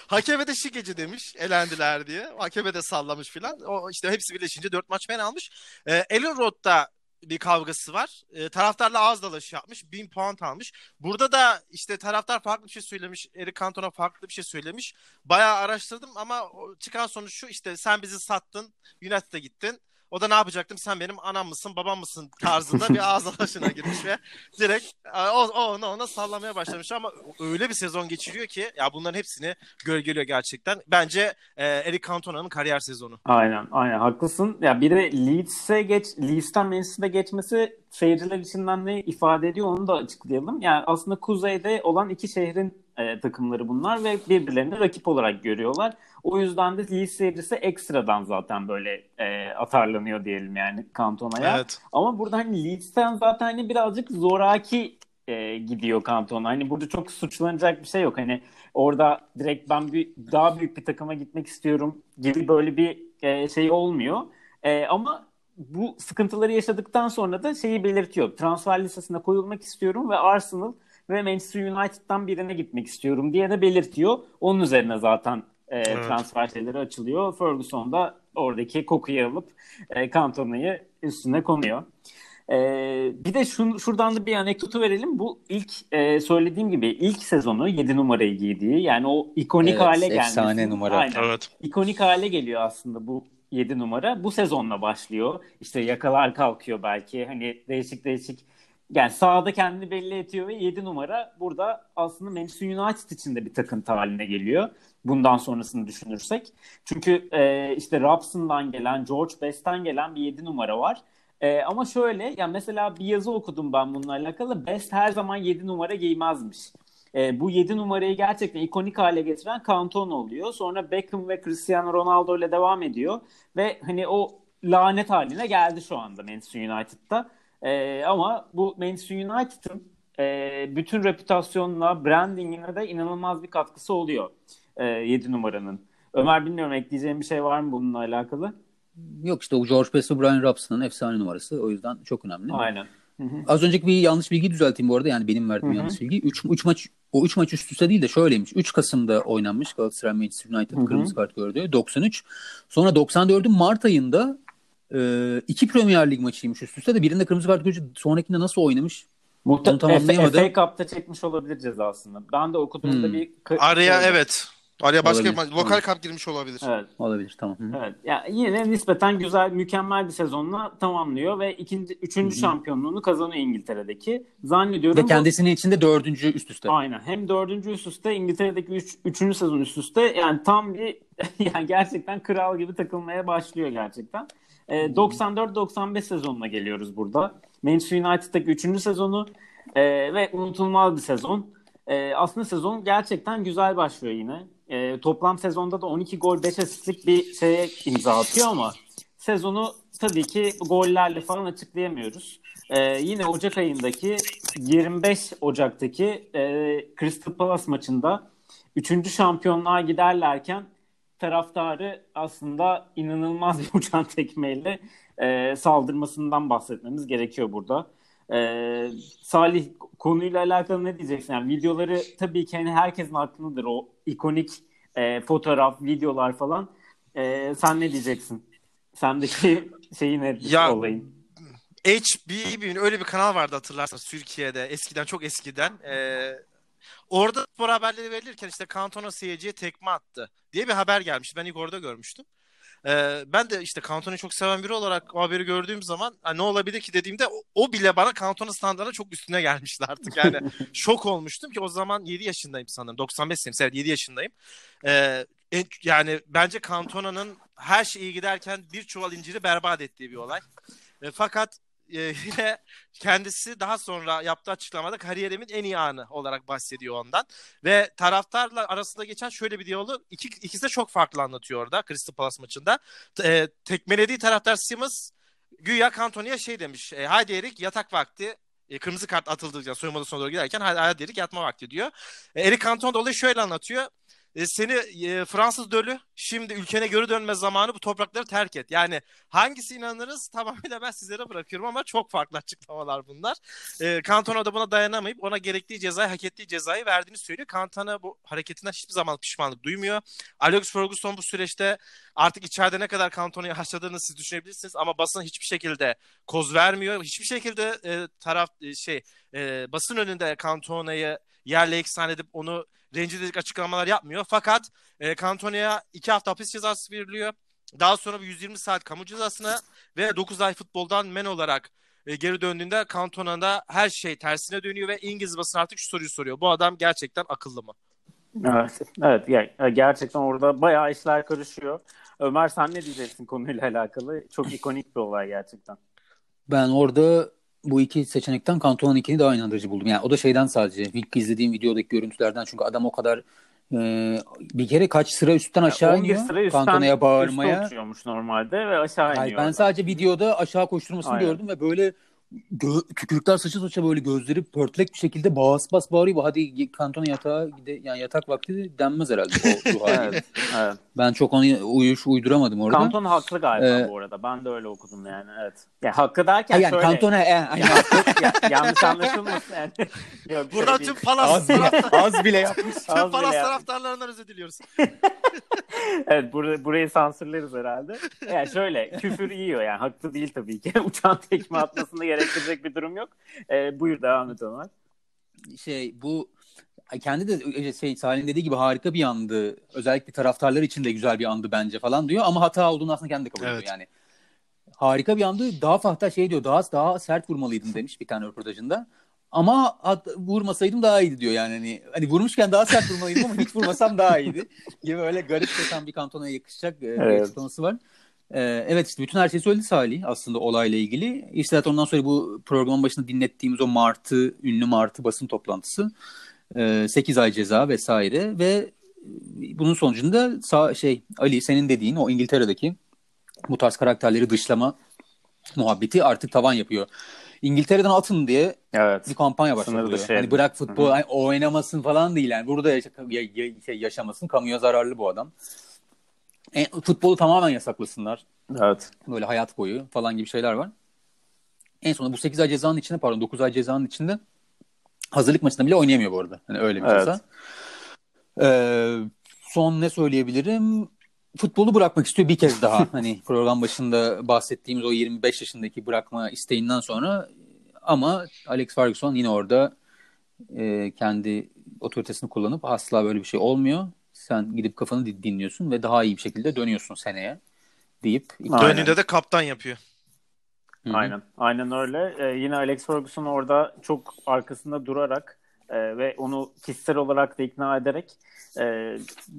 hakeme de şikeci demiş elendiler diye. Hakeme de sallamış filan. O işte hepsi birleşince dört maç men almış. Ee, Ellen Road'da bir kavgası var. E, taraftarla ağız dalaşı yapmış. Bin puan almış. Burada da işte taraftar farklı bir şey söylemiş. Eric Cantona farklı bir şey söylemiş. Bayağı araştırdım ama çıkan sonuç şu işte sen bizi sattın. United'a gittin. O da ne yapacaktım? Sen benim anam mısın, babam mısın tarzında bir ağız dalaşına girmiş ve direkt o, o ona ona sallamaya başlamış ama öyle bir sezon geçiriyor ki ya bunların hepsini gölgeliyor gerçekten. Bence e, Eric Cantona'nın kariyer sezonu. Aynen, aynen haklısın. Ya bir de Leeds'e geç, Leeds'ten Manchester'a geçmesi seyirciler içinden ne ifade ediyor onu da açıklayalım. Yani aslında kuzeyde olan iki şehrin e, takımları bunlar ve birbirlerini rakip olarak görüyorlar. O yüzden de Leeds seyircisi ekstradan zaten böyle e, atarlanıyor diyelim yani Cantona'ya. Evet. Ama burada hani Leeds'ten zaten hani birazcık zoraki e, gidiyor Cantona. Hani burada çok suçlanacak bir şey yok. Hani orada direkt ben bir daha büyük bir takıma gitmek istiyorum gibi böyle bir e, şey olmuyor. E, ama bu sıkıntıları yaşadıktan sonra da şeyi belirtiyor. Transfer listesine koyulmak istiyorum ve Arsenal ve Manchester United'dan birine gitmek istiyorum diye de belirtiyor. Onun üzerine zaten e, evet. transfer şeyleri açılıyor. Ferguson da oradaki kokuyu alıp e, Cantona'yı üstüne konuyor. E, bir de şun, şuradan da bir anekdotu verelim. Bu ilk e, söylediğim gibi ilk sezonu 7 numarayı giydiği yani o ikonik evet, hale gelmesi. Efsane numara. Aynen. Evet. İkonik hale geliyor aslında bu 7 numara. Bu sezonla başlıyor. İşte yakalar kalkıyor belki. Hani değişik değişik yani sahada kendini belli ediyor ve 7 numara burada aslında Manchester United için de bir takıntı haline geliyor. Bundan sonrasını düşünürsek. Çünkü e, işte Robson'dan gelen, George Best'ten gelen bir 7 numara var. E, ama şöyle, yani mesela bir yazı okudum ben bununla alakalı. Best her zaman 7 numara giymezmiş. E, bu 7 numarayı gerçekten ikonik hale getiren Cantona oluyor. Sonra Beckham ve Cristiano Ronaldo ile devam ediyor. Ve hani o lanet haline geldi şu anda Manchester United'da. E, ama bu Manchester United'ın e, bütün reputasyonuna, brandingine de inanılmaz bir katkısı oluyor e, 7 numaranın. Ömer bilmiyorum ekleyeceğim bir şey var mı bununla alakalı? Yok işte o George Best ve Brian Robson'ın efsane numarası. O yüzden çok önemli. Aynen. Hı-hı. Az önceki bir yanlış bilgi düzelteyim bu arada. Yani benim verdiğim Hı-hı. yanlış bilgi. 3 maç o 3 maç üst üste değil de şöyleymiş. 3 Kasım'da oynanmış Galatasaray Manchester United Hı-hı. kırmızı kart gördü. 93. Sonra 94'ün Mart ayında e, iki Premier Lig maçıymış üst üste de birinde kırmızı kart görünce sonrakinde nasıl oynamış? Muhtemelen FA, FA Cup'ta çekmiş olabilir cezasını. Ben de okuduğumda hmm. bir... Araya evet. Araya başka olabilir. bir lokal kamp girmiş olabilir. Evet. Olabilir tamam. Evet. Yani yine nispeten güzel, mükemmel bir sezonla tamamlıyor ve ikinci, üçüncü Hı. şampiyonluğunu kazanıyor İngiltere'deki. Zannediyorum. Ve kendisinin bu... içinde dördüncü üst üste. Aynen. Hem dördüncü üst üste İngiltere'deki üç, üçüncü sezon üst üste. Yani tam bir yani gerçekten kral gibi takılmaya başlıyor gerçekten. E, ee, 94-95 sezonuna geliyoruz burada. Manchester United'daki üçüncü sezonu e, ve unutulmaz bir sezon. E, aslında sezon gerçekten güzel başlıyor yine. E, toplam sezonda da 12 gol 5 asistlik bir şeye imza atıyor ama sezonu tabii ki gollerle falan açıklayamıyoruz. E, yine Ocak ayındaki 25 Ocak'taki e, Crystal Palace maçında 3. şampiyonluğa giderlerken taraftarı aslında inanılmaz bir uçan tekmeyle e, saldırmasından bahsetmemiz gerekiyor burada. E, Salih konuyla alakalı ne diyeceksin? Yani videoları tabii ki hani herkesin aklındadır o ikonik e, fotoğraf, videolar falan. E, sen ne diyeceksin? Sendeki şeyi ne ya, olayın? HB'nin öyle bir kanal vardı hatırlarsanız Türkiye'de eskiden çok eskiden. Ee, orada spor haberleri verilirken işte Cantona seyirciye tekme attı diye bir haber gelmiş. Ben ilk orada görmüştüm. Ee, ben de işte Cantona'yı çok seven biri olarak o haberi gördüğüm zaman ne olabilir ki dediğimde o, o bile bana Cantona standartına çok üstüne gelmişti artık. Yani şok olmuştum ki o zaman 7 yaşındayım sanırım. 95 senem, evet 7 yaşındayım. Ee, yani bence Cantona'nın her şey iyi giderken bir çuval inciri berbat ettiği bir olay. E, fakat e, yine kendisi daha sonra yaptığı açıklamada kariyerimin en iyi anı olarak bahsediyor ondan. Ve taraftarla arasında geçen şöyle bir diyaloğu iki, ikisi de çok farklı anlatıyor orada Crystal Palace maçında. E, tekmelediği taraftar Simmons güya Cantoni'ye şey demiş. E, Haydi Erik yatak vakti e, kırmızı kart atıldıkça soyunma odasına doğru giderken hadi Erik yatma vakti diyor. E, Erik Cantona da olayı şöyle anlatıyor e, seni e, Fransız dölü şimdi ülkene geri dönme zamanı bu toprakları terk et. Yani hangisi inanırız tamamıyla ben sizlere bırakıyorum ama çok farklı açıklamalar bunlar. E, Cantona da buna dayanamayıp ona gerektiği cezayı hak ettiği cezayı verdiğini söylüyor. Cantona bu hareketinden hiçbir zaman pişmanlık duymuyor. Alex Ferguson bu süreçte artık içeride ne kadar Cantona'yı haşladığını siz düşünebilirsiniz ama basın hiçbir şekilde koz vermiyor. Hiçbir şekilde e, taraf e, şey e, basın önünde Cantona'yı yerle eksan edip onu rencide açıklamalar yapmıyor. Fakat e, Cantona'ya iki hafta hapis cezası veriliyor. Daha sonra bir 120 saat kamu cezasına ve 9 ay futboldan men olarak e, geri döndüğünde Cantona'da her şey tersine dönüyor ve İngiliz basın artık şu soruyu soruyor. Bu adam gerçekten akıllı mı? Evet, evet gerçekten orada bayağı işler karışıyor. Ömer sen ne diyeceksin konuyla alakalı? Çok ikonik bir olay gerçekten. Ben orada bu iki seçenekten Cantona'nın ikini daha inandırıcı buldum. Yani o da şeyden sadece ilk izlediğim videodaki görüntülerden çünkü adam o kadar e, bir kere kaç sıra üstten aşağı yani iniyor sıra üstten, Cantona'ya bağırmaya. Üstte normalde ve aşağı iniyor. Hayır, ben sadece videoda aşağı koşturmasını Aynen. gördüm ve böyle gö- kükürtler saçı saça böyle gözleri pörtlek bir şekilde bas bas bağırıyor. Hadi kantona yatağa gide yani yatak vakti denmez herhalde o evet, evet. Ben çok onu uyuş uyduramadım orada. Kanton haklı galiba ee, bu arada. Ben de öyle okudum yani. Evet. Ya hakkı derken yani şöyle. Kantona yani, yani ya, yanlış anlaşılmasın yani. Yok, Buradan tüm Palas az bile, az bile yapmış. Tüm Palas taraftarlarından özür diliyoruz. evet bur- burayı sansürleriz herhalde. Yani şöyle küfür yiyor yani haklı değil tabii ki. Uçan tekme atmasını gerektirecek bir durum yok. Ee, buyur devam et Ömer. Şey bu kendi de şey Salih'in dediği gibi harika bir andı. Özellikle taraftarlar için de güzel bir andı bence falan diyor ama hata olduğunu aslında kendi de kabul ediyor evet. yani. Harika bir andı. Daha hatta şey diyor daha daha sert vurmalıydım demiş bir tane röportajında. Ama at, vurmasaydım daha iyiydi diyor yani. Hani, hani vurmuşken daha sert vurmalıydım ama hiç vurmasam daha iyiydi. Gibi öyle garip kesen bir kantona yakışacak e, evet. bir açıklaması var. Ee, evet işte bütün her şeyi söyledi Salih aslında olayla ilgili. İşte zaten ondan sonra bu programın başında dinlettiğimiz o Martı, ünlü Martı basın toplantısı. E, 8 ay ceza vesaire ve bunun sonucunda sağ, şey Ali senin dediğin o İngiltere'deki bu tarz karakterleri dışlama muhabbeti artık tavan yapıyor. İngiltere'den atın diye Evet. bir kampanya başlatılıyor. dışı Hani bırak futbol hani oynamasın falan değil yani. Burada yaşa, ya- ya- şey yaşamasın. Kamuya zararlı bu adam. E, futbolu tamamen yasaklasınlar. Evet. Böyle hayat boyu falan gibi şeyler var. En sonunda bu 8 ay cezanın içinde pardon 9 ay cezanın içinde hazırlık maçında bile oynayamıyor bu arada. Hani öyle bir Evet. ceza. Ee, son ne söyleyebilirim? Futbolu bırakmak istiyor bir kez daha. hani program başında bahsettiğimiz o 25 yaşındaki bırakma isteğinden sonra ama Alex Ferguson yine orada e, kendi otoritesini kullanıp asla böyle bir şey olmuyor. Sen gidip kafanı din- dinliyorsun ve daha iyi bir şekilde dönüyorsun seneye deyip. Döndüğünde de kaptan yapıyor. Hı hı. Aynen. Aynen öyle. Ee, yine Alex Ferguson orada çok arkasında durarak e, ve onu kişisel olarak da ikna ederek e,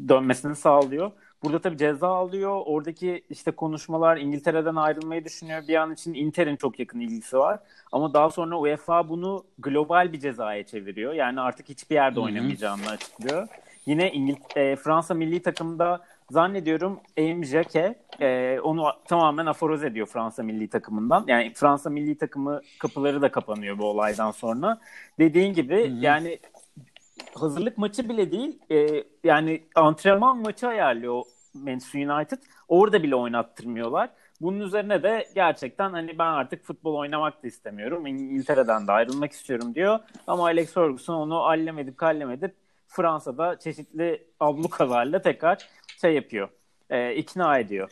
dönmesini sağlıyor. Burada tabii ceza alıyor. Oradaki işte konuşmalar İngiltere'den ayrılmayı düşünüyor. Bir an için Inter'in çok yakın ilgisi var. Ama daha sonra UEFA bunu global bir cezaya çeviriyor. Yani artık hiçbir yerde oynamayacağını açıklıyor. Yine İngil- e, Fransa milli takımda zannediyorum Aim Jacquet e, onu tamamen aforoz ediyor Fransa milli takımından. Yani Fransa milli takımı kapıları da kapanıyor bu olaydan sonra. Dediğin gibi Hı hı. yani hazırlık maçı bile değil e, yani antrenman maçı ayarlıyor Manchester United. Orada bile oynattırmıyorlar. Bunun üzerine de gerçekten hani ben artık futbol oynamak da istemiyorum. İngiltere'den de ayrılmak istiyorum diyor. Ama Alex Ferguson onu allem edip kallem edip Fransa'da çeşitli ablukalarla tekrar şey yapıyor. e, ikna ediyor.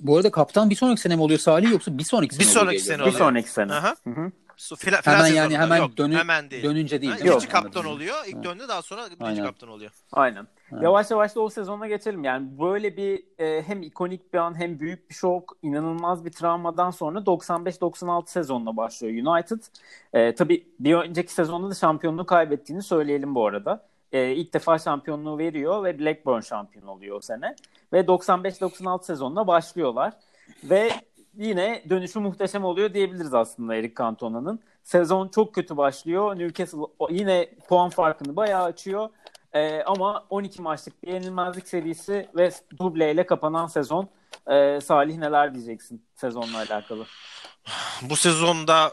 Bu arada kaptan bir sonraki sene mi oluyor Salih yoksa bir sonraki sene Bir oluyor sonraki sene biliyorum. Bir oluyor. sonraki sene. Aha. Hı hı. Su- Fila, Hemen yani hemen Yok, dönü- hemen değil. dönünce değil. Ha, değil mi? İkinci kaptan Anladım. oluyor. İlk döndü daha sonra birinci Aynen. kaptan oluyor. Aynen. Evet. Yavaş yavaş da o sezona geçelim. Yani böyle bir e, hem ikonik bir an hem büyük bir şok, inanılmaz bir travmadan sonra 95-96 sezonuna başlıyor United. E, tabii bir önceki sezonda da şampiyonluğu kaybettiğini söyleyelim bu arada. E, ilk defa şampiyonluğu veriyor ve Blackburn şampiyon oluyor o sene. Ve 95-96 sezonuna başlıyorlar. Ve yine dönüşü muhteşem oluyor diyebiliriz aslında Eric Cantona'nın. Sezon çok kötü başlıyor. Newcastle yine puan farkını bayağı açıyor. Ee, ama 12 maçlık bir yenilmezlik serisi ve dubleyle kapanan sezon. Ee, Salih neler diyeceksin sezonla alakalı? Bu sezonda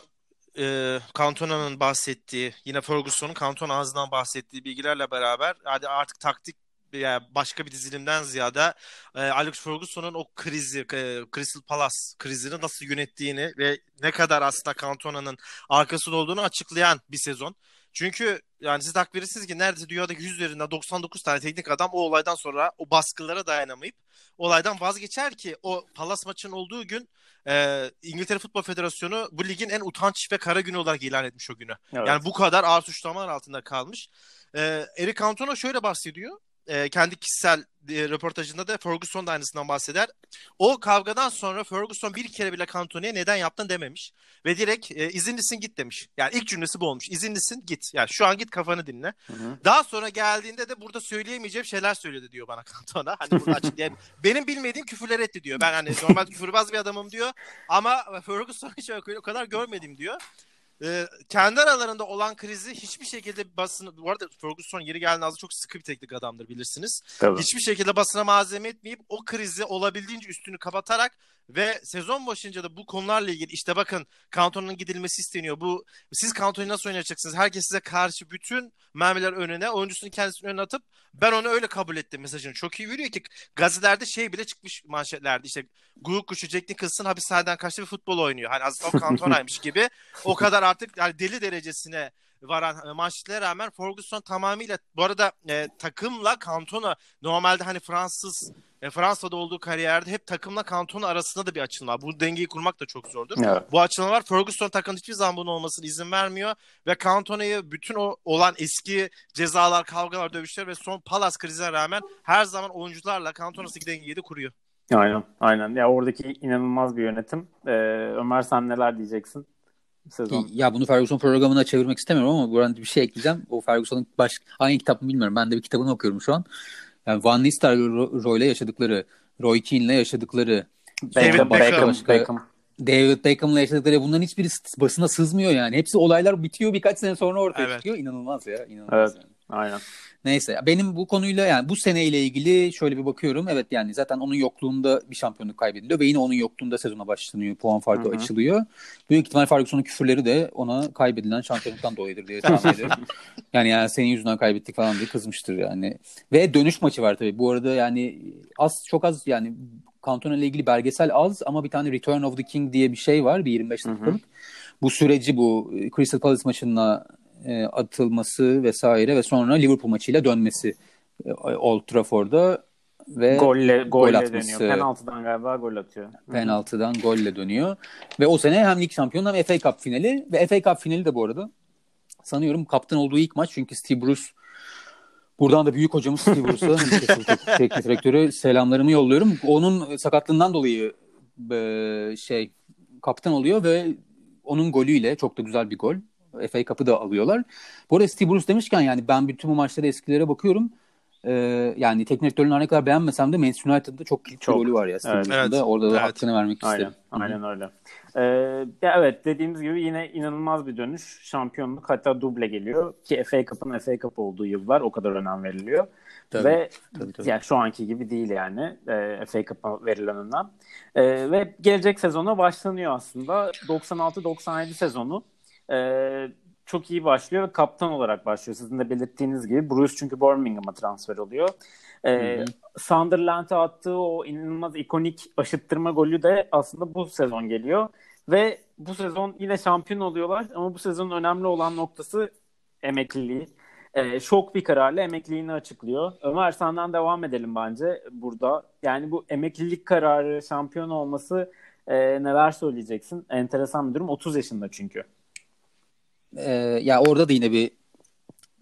e, Cantona'nın bahsettiği, yine Ferguson'un Cantona ağzından bahsettiği bilgilerle beraber hadi artık taktik yani başka bir dizilimden ziyade e, Alex Ferguson'un o krizi, e, Crystal Palace krizini nasıl yönettiğini ve ne kadar aslında Cantona'nın arkasında olduğunu açıklayan bir sezon. Çünkü yani siz hak verirsiniz ki neredeyse dünyadaki 100 üzerinden 99 tane teknik adam o olaydan sonra o baskılara dayanamayıp olaydan vazgeçer ki o Palace maçının olduğu gün e, İngiltere Futbol Federasyonu bu ligin en utanç ve kara günü olarak ilan etmiş o günü. Evet. Yani bu kadar ağır suçlamalar altında kalmış. E, Eric Cantona şöyle bahsediyor. E, kendi kişisel e, röportajında da Ferguson da aynısından bahseder. O kavgadan sonra Ferguson bir kere bile Cantona'ya neden yaptın dememiş. Ve direkt e, izinlisin git demiş. Yani ilk cümlesi bu olmuş. İzinlisin git. Yani şu an git kafanı dinle. Hı hı. Daha sonra geldiğinde de burada söyleyemeyeceğim şeyler söyledi diyor bana Cantona. Hani burada açıklayayım. Benim bilmediğim küfürler etti diyor. Ben hani normal küfürbaz bir adamım diyor. Ama Ferguson hiç o kadar görmedim diyor. Ee, kendi aralarında olan krizi hiçbir şekilde basın bu arada Ferguson yeri geldiğinde aslında çok sıkı bir teknik adamdır bilirsiniz. Tabii. Hiçbir şekilde basına malzeme etmeyip o krizi olabildiğince üstünü kapatarak ve sezon başınca da bu konularla ilgili işte bakın Cantona'nın gidilmesi isteniyor. Bu siz Cantona'yı nasıl oynayacaksınız? Herkes size karşı bütün mermiler önüne, oyuncusunu kendisinin önüne atıp ben onu öyle kabul ettim mesajını. Çok iyi veriyor ki gazetelerde şey bile çıkmış manşetlerde işte Guguk kuşu Jack Nicholson hapishaneden kaçtı ve futbol oynuyor. Hani aslında o Cantona'ymış gibi. O kadar artık yani deli derecesine varan e, manşetlere rağmen Ferguson tamamıyla bu arada e, takımla Cantona normalde hani Fransız e, Fransa'da olduğu kariyerde hep takımla Cantona arasında da bir açılma. var. Bu dengeyi kurmak da çok zordur. Evet. Bu açılmalar Ferguson takımın hiçbir zaman bunun olmasına izin vermiyor ve Cantona'yı bütün o olan eski cezalar, kavgalar, dövüşler ve son Palace krizine rağmen her zaman oyuncularla Cantona'daki dengeyi de kuruyor. Aynen. Aynen. Ya oradaki inanılmaz bir yönetim. Ee, Ömer sen neler diyeceksin? Sezon. Ya bunu Ferguson programına çevirmek istemiyorum ama buradan bir şey ekleyeceğim. O Ferguson'un baş... hangi kitap mı bilmiyorum. Ben de bir kitabını okuyorum şu an. Yani Van Nistelrooy'la yaşadıkları, Roy Keane'le yaşadıkları, David Beckham, Beckham. Beckham, Beckham. David Beckham'la yaşadıkları bunların hiçbiri basına sızmıyor yani. Hepsi olaylar bitiyor birkaç sene sonra ortaya Evet. çıkıyor. İnanılmaz ya. inanılmaz Evet. yani. Aynen. Neyse benim bu konuyla yani bu seneyle ilgili şöyle bir bakıyorum. Evet yani zaten onun yokluğunda bir şampiyonluk kaybediliyor ve yine onun yokluğunda sezona başlanıyor. Puan farkı Hı-hı. açılıyor. Büyük ihtimal Ferguson'un küfürleri de ona kaybedilen şampiyonluktan dolayıdır diye tahmin ediyorum. Yani, yani senin yüzünden kaybettik falan diye kızmıştır yani. Ve dönüş maçı var tabii. Bu arada yani az çok az yani Cantona ile ilgili belgesel az ama bir tane Return of the King diye bir şey var. Bir 25 dakikalık. Bu süreci bu Crystal Palace maçında e, atılması vesaire ve sonra Liverpool maçıyla dönmesi e, Old Trafford'da ve golle, golle gol atması. Dönüyor. Penaltıdan galiba gol atıyor. Penaltıdan golle dönüyor. Ve o sene hem lig şampiyonu hem FA Cup finali ve FA Cup finali de bu arada sanıyorum kaptan olduğu ilk maç çünkü Steve Bruce Buradan da büyük hocamız Steve Bruce'a teknik direktörü selamlarımı yolluyorum. Onun sakatlığından dolayı e, şey kaptan oluyor ve onun golüyle çok da güzel bir gol. FA Cup'ı da alıyorlar. Bu arada Steve Bruce demişken yani ben bütün bu maçlara eskilere bakıyorum. Ee, yani teknik direktörün ne kadar beğenmesem de Manchester United'da çok kilit çok. golü var ya. Steve evet. evet. Orada da evet. hakkını vermek Aynen. isterim. Aynen öyle. Ee, evet dediğimiz gibi yine inanılmaz bir dönüş. Şampiyonluk hatta duble geliyor ki FA Cup'ın FA Cup olduğu yıllar o kadar önem veriliyor. Tabii, ve tabii, tabii. Yani şu anki gibi değil yani e, FA Cup'a verilen önem. E, ve gelecek sezona başlanıyor aslında. 96-97 sezonu e, çok iyi başlıyor ve kaptan olarak başlıyor. Sizin de belirttiğiniz gibi Bruce çünkü Birmingham'a transfer oluyor. Ee, Sunderland'e attığı o inanılmaz ikonik aşıttırma golü de aslında bu sezon geliyor. Ve bu sezon yine şampiyon oluyorlar ama bu sezonun önemli olan noktası emekliliği. Ee, şok bir kararla emekliliğini açıklıyor. Ömer senden devam edelim bence burada. Yani bu emeklilik kararı şampiyon olması e, neler söyleyeceksin? Enteresan bir durum. 30 yaşında çünkü. Ee, ya orada da yine bir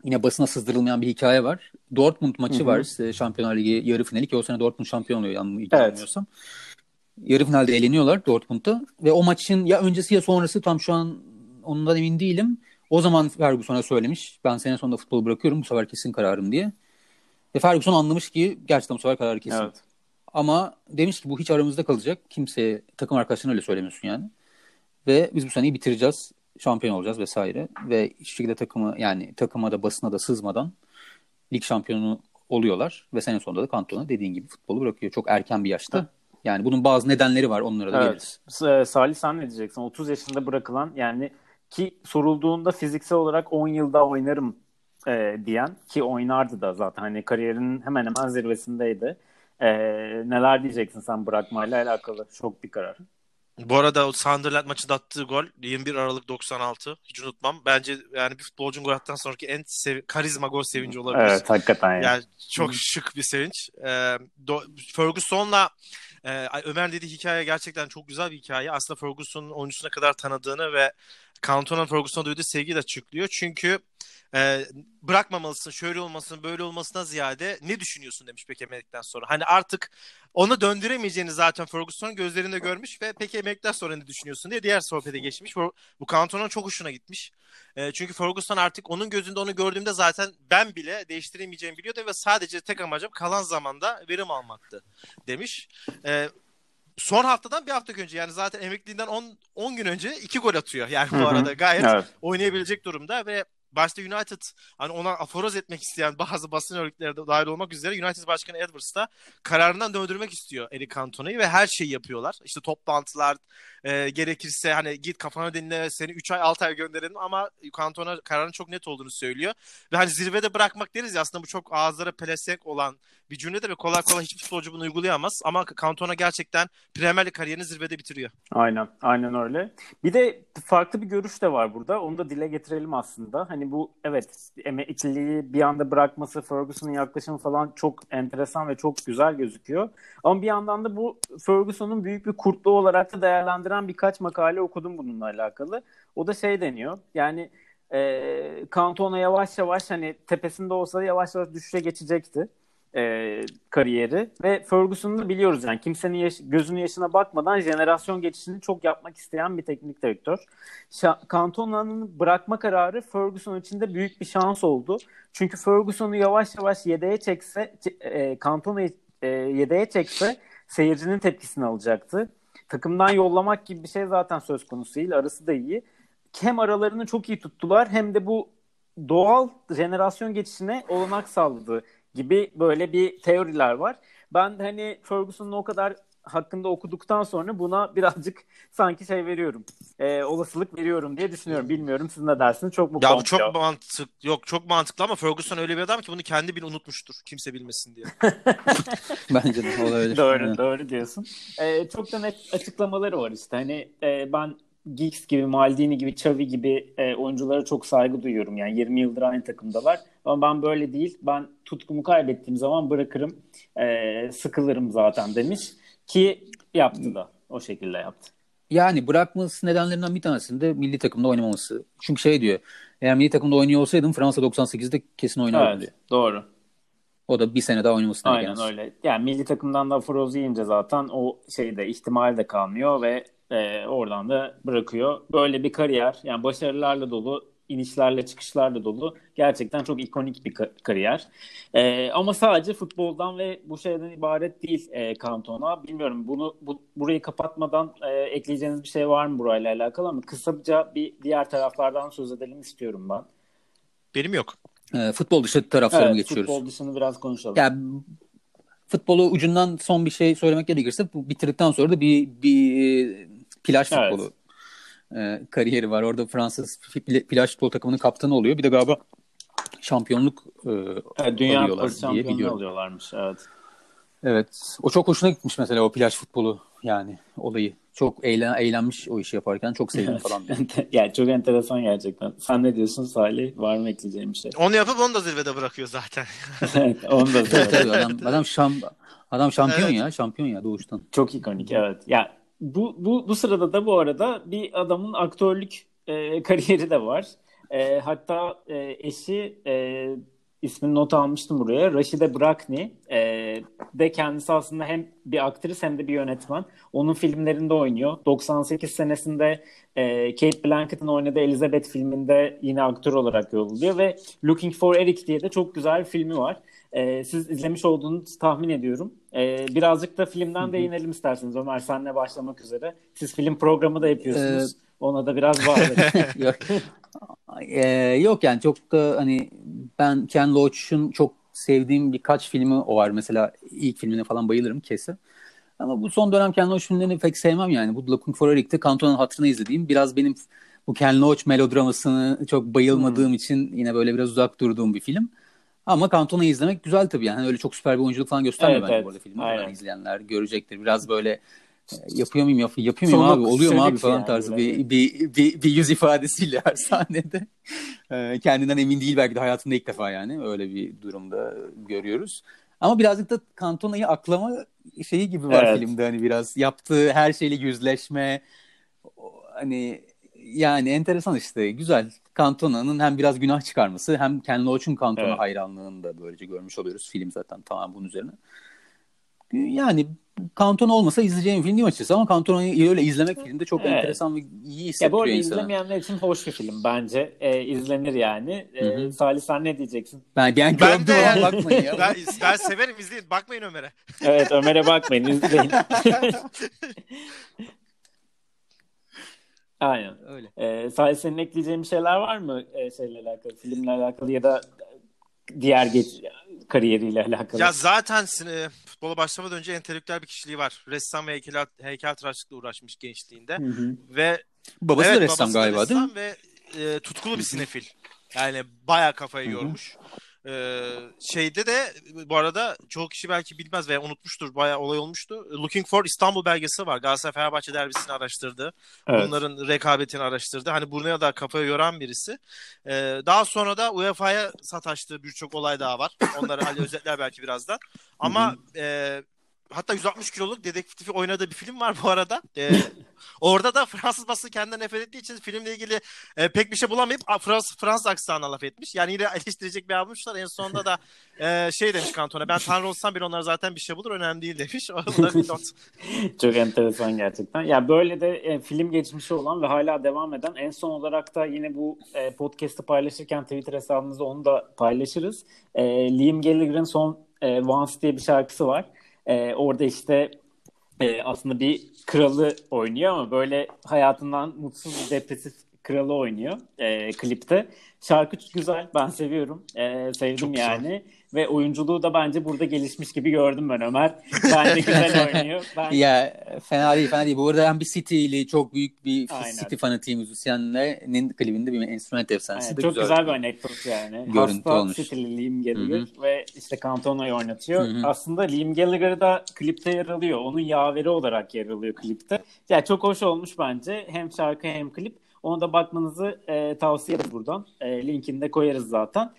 yine basına sızdırılmayan bir hikaye var. Dortmund maçı Hı-hı. var. Şampiyonlar Ligi yarı finali ki o sene Dortmund şampiyon oluyor yanılmıyorsam. Evet. Yarı finalde eleniyorlar Dortmund'da ve o maçın ya öncesi ya sonrası tam şu an ondan emin değilim. O zaman Ferguson'a söylemiş. Ben sene sonunda futbolu bırakıyorum bu sefer kesin kararım diye. Ve Ferguson anlamış ki gerçekten bu sefer kararı kesin. Evet. Ama demiş ki bu hiç aramızda kalacak. Kimseye takım arkadaşlarına öyle söylemiyorsun yani. Ve biz bu seneyi bitireceğiz şampiyon olacağız vesaire ve hiçbir şekilde takımı yani takıma da basına da sızmadan lig şampiyonu oluyorlar ve sene sonunda da Cantona dediğin gibi futbolu bırakıyor çok erken bir yaşta. Yani bunun bazı nedenleri var onlara da evet. geliriz. E, Salih sen ne diyeceksin? 30 yaşında bırakılan yani ki sorulduğunda fiziksel olarak 10 yılda oynarım e, diyen ki oynardı da zaten hani kariyerinin hemen hemen zirvesindeydi. E, neler diyeceksin sen bırakmayla alakalı? Çok bir karar. Bu arada o Sunderland maçında attığı gol 21 Aralık 96. Hiç unutmam. Bence yani bir futbolcunun gol attıktan sonraki en sev- karizma gol sevinci olabilir. Evet hakikaten yani. yani çok şık bir sevinç. Ee, Ferguson'la e, Ömer dediği hikaye gerçekten çok güzel bir hikaye. Aslında Ferguson'un oyuncusuna kadar tanıdığını ve Cantona'nın Ferguson'a duyduğu sevgiyi de açıklıyor. Çünkü e, bırakmamalısın, şöyle olmasın, böyle olmasına ziyade ne düşünüyorsun demiş pek emekten sonra. Hani artık onu döndüremeyeceğini zaten Ferguson gözlerinde görmüş ve peki emekten sonra ne düşünüyorsun diye diğer sohbete geçmiş. Bu, bu Cantona'nın çok hoşuna gitmiş. E, çünkü Ferguson artık onun gözünde onu gördüğümde zaten ben bile değiştiremeyeceğimi biliyordu ve sadece tek amacım kalan zamanda verim almaktı demiş. E, son haftadan bir hafta önce yani zaten emekliliğinden 10 10 gün önce iki gol atıyor. Yani bu arada gayet evet. oynayabilecek durumda ve başta United hani ona aforoz etmek isteyen bazı basın örgütleri de dahil olmak üzere United Başkanı Edwards da kararından döndürmek istiyor Eric Cantona'yı ve her şeyi yapıyorlar. İşte toplantılar e, gerekirse hani git kafana dinle seni 3 ay 6 ay gönderelim ama Cantona kararın çok net olduğunu söylüyor. Ve hani zirvede bırakmak deriz ya aslında bu çok ağızlara pelesek olan bir cümle de ve kolay kolay hiçbir futbolcu bunu uygulayamaz. Ama Cantona gerçekten Premier Lig kariyerini zirvede bitiriyor. Aynen, aynen öyle. Bir de farklı bir görüş de var burada. Onu da dile getirelim aslında. Hani bu evet ikiliyi bir anda bırakması, Ferguson'ın yaklaşımı falan çok enteresan ve çok güzel gözüküyor. Ama bir yandan da bu Ferguson'un büyük bir kurtluğu olarak da değerlendiren birkaç makale okudum bununla alakalı. O da şey deniyor. Yani e, Cantona yavaş yavaş hani tepesinde olsa yavaş yavaş düşüşe geçecekti e, kariyeri ve Ferguson'u biliyoruz yani kimsenin yaş- gözünün yaşına bakmadan jenerasyon geçişini çok yapmak isteyen bir teknik direktör. Cantona'nın bırakma kararı Ferguson için de büyük bir şans oldu. Çünkü Ferguson'u yavaş yavaş yedeğe çekse, e, Cantona'yı e, yedeğe çekse seyircinin tepkisini alacaktı. Takımdan yollamak gibi bir şey zaten söz konusu değil. Arası da iyi. Hem aralarını çok iyi tuttular hem de bu doğal jenerasyon geçişine olanak sağladı gibi böyle bir teoriler var. Ben hani Ferguson'un o kadar hakkında okuduktan sonra buna birazcık sanki şey veriyorum. E, olasılık veriyorum diye düşünüyorum. Bilmiyorum siz ne dersiniz? Çok mu Ya bu çok mantık yok çok mantıklı ama Ferguson öyle bir adam ki bunu kendi bile unutmuştur. Kimse bilmesin diye. Bence de olabilir. Doğru, Evet. doğru diyorsun. Ee, çok da net açıklamaları var işte. Hani e, ben Giggs gibi, Maldini gibi, Xavi gibi e, oyunculara çok saygı duyuyorum. Yani 20 yıldır aynı takımdalar. Ama ben böyle değil. Ben tutkumu kaybettiğim zaman bırakırım, e, sıkılırım zaten demiş. Ki yaptı da. O şekilde yaptı. Yani bırakması nedenlerinden bir tanesinde milli takımda oynamaması. Çünkü şey diyor. Eğer milli takımda oynuyor olsaydım Fransa 98'de kesin oynardım Evet, diyor. doğru. O da bir sene daha oynamasına Aynen öyle. Yani milli takımdan da Froz yiyince zaten o şeyde ihtimal de kalmıyor ve e, oradan da bırakıyor. Böyle bir kariyer yani başarılarla dolu, inişlerle çıkışlarla dolu gerçekten çok ikonik bir ka- kariyer. E, ama sadece futboldan ve bu şeyden ibaret değil e, Cantona. Bilmiyorum bunu bu, burayı kapatmadan e, ekleyeceğiniz bir şey var mı burayla alakalı ama kısaca bir diğer taraflardan söz edelim istiyorum ben. Benim yok. Ee, futbol dışı taraflara mı Evet, geçiyoruz? futbol dışını biraz konuşalım. Ya futbolu ucundan son bir şey söylemek gerekirse bu bitirdikten sonra da bir bir plaj Evet. futbolu e, kariyeri var. Orada Fransız plaj futbol takımının kaptanı oluyor. Bir de galiba şampiyonluk e, Evet, Dünya alıyorlar diye şampiyonluğu biliyorum. alıyorlarmış. Evet. Evet. O çok hoşuna gitmiş mesela o plaj futbolu yani olayı. Çok eğlen, eğlenmiş o işi yaparken. Çok sevdim falan diyor. yani çok enteresan gerçekten. Sen ne diyorsun Salih? Var mı ekleyeceğim bir şey? Onu yapıp onu da zirvede bırakıyor zaten. evet, onu da söyle. adam, adam, şam, adam şampiyon Evet. ya. Şampiyon ya doğuştan. Çok ikonik evet. Ya bu bu bu sırada da bu arada bir adamın aktörlük e, kariyeri de var. E, hatta e, eşi e, ismini not almıştım buraya. Raşide Brakni e, de kendisi aslında hem bir aktris hem de bir yönetmen. Onun filmlerinde oynuyor. 98 senesinde e, Kate Blanchett'ın oynadığı Elizabeth filminde yine aktör olarak yoruluyor ve Looking for Eric diye de çok güzel bir filmi var. E, siz izlemiş olduğunuzu tahmin ediyorum. E, birazcık da filmden değinelim isterseniz. Ömer senle başlamak üzere. Siz film programı da yapıyorsunuz. Ona da biraz bağlayalım. yok. Ee, yok yani çok da hani ben Ken Loach'un çok sevdiğim birkaç filmi o var. Mesela ilk filmine falan bayılırım kesin. Ama bu son dönem Ken Loach filmlerini pek sevmem yani. Bu Looking for Eric'te Cantona'nın hatırına izlediğim biraz benim bu Ken Loach melodramasını çok bayılmadığım için yine böyle biraz uzak durduğum bir film. Ama Cantona'yı izlemek güzel tabii yani. Hani öyle çok süper bir oyunculuk falan göstermiyor Evet, bence evet. bu arada filmi. Aynen. Yani izleyenler görecektir. Biraz böyle e, yapıyor muyum yap yapıyor muyum Sonluk abi oluyor mu abi falan yani tarzı bir, bir, bir, bir yüz ifadesiyle her sahnede. Ee, Kendinden emin değil belki de hayatında ilk defa yani öyle bir durumda görüyoruz. Ama birazcık da Cantona'yı aklama şeyi gibi var Evet. filmde hani biraz yaptığı her şeyle yüzleşme hani yani enteresan işte güzel. Cantona'nın hem biraz günah çıkarması hem Ken Loach'un Cantona Evet. hayranlığını da böylece görmüş oluyoruz. Film zaten tamam bunun üzerine. Yani Cantona olmasa izleyeceğim film değil açıkçası ama Cantona'yı öyle izlemek filmde çok Evet. enteresan ve iyi ya bu arada hissettiriyor insana. izlemeyenler için hoş bir film bence. E, izlenir yani. E, Hı hı. Salih sen ne diyeceksin? Ben, ben, Ben de ama yani- bakmayın ya. ben, ben severim izleyin. Bakmayın Ömer'e. Evet Ömer'e bakmayın izleyin. Aynen. Öyle. Ee, Salih senin ekleyeceğin bir şeyler var mı e, şeyle alakalı, filmle alakalı ya da diğer geç kariyeriyle alakalı? Ya zaten e, futbola başlamadan önce entelektüel bir kişiliği var. Ressam ve heykel, heykeltıraşlıkla uğraşmış gençliğinde. Hı hı. Ve Babası evet, da ressam babası da galiba değil mi? ressam ve e, tutkulu bir sinefil. Yani bayağı kafayı Hı hı. yormuş. Ee, şeyde de bu arada çoğu kişi belki bilmez veya unutmuştur. Bayağı olay olmuştu. Looking for İstanbul belgesi var. Galatasaray Fenerbahçe derbisini araştırdı. Evet. Bunların rekabetini araştırdı. Hani buraya da kafayı yoran birisi. Ee, daha sonra da UEFA'ya sataştığı birçok olay daha var. Onları Ali özetler belki birazdan. Ama e, hatta 160 kiloluk dedektifi oynadığı bir film var bu arada. Ee, orada da Fransız basını kendinden nefret ettiği için filmle ilgili e, pek bir şey bulamayıp Fransız, Fransız aksanına laf etmiş. Yani yine eleştirecek bir almışlar. En sonunda da e, şey demiş Kantona ben tanrı olsam bile onlar zaten bir şey bulur önemli değil demiş. O da bir not. Çok enteresan gerçekten. Ya böyle de e, film geçmişi olan ve hala devam eden en son olarak da yine bu e, podcast'ı paylaşırken Twitter hesabımızda onu da paylaşırız. E, Liam Gallagher'ın son e, Once diye bir şarkısı var. E, orada işte e, aslında bir kralı oynuyor ama böyle hayatından mutsuz, depresif kralı oynuyor e, klipte. Şarkı güzel. Ben seviyorum. E, sevdim Çok yani. Güzel. Ve oyunculuğu da bence burada gelişmiş gibi gördüm ben Ömer. Bence güzel oynuyor. Ben... Ya fena değil fena değil. Bu arada hem bir City'li çok büyük bir Aynen. City fanatiği müzisyenlerin klibinde bir enstrüman efsanesi Aynen, de çok güzel. güzel bir anekdot yani. Görüntü Hasta olmuş. City'li Liam Gallagher Hı-hı. ve işte Cantona'yı oynatıyor. Hı-hı. Aslında Liam Gallagher da klipte yer alıyor. Onun yaveri olarak yer alıyor klipte. Ya yani çok hoş olmuş bence. Hem şarkı hem klip. Ona da bakmanızı e, tavsiye ederiz buradan. E, linkini de koyarız zaten.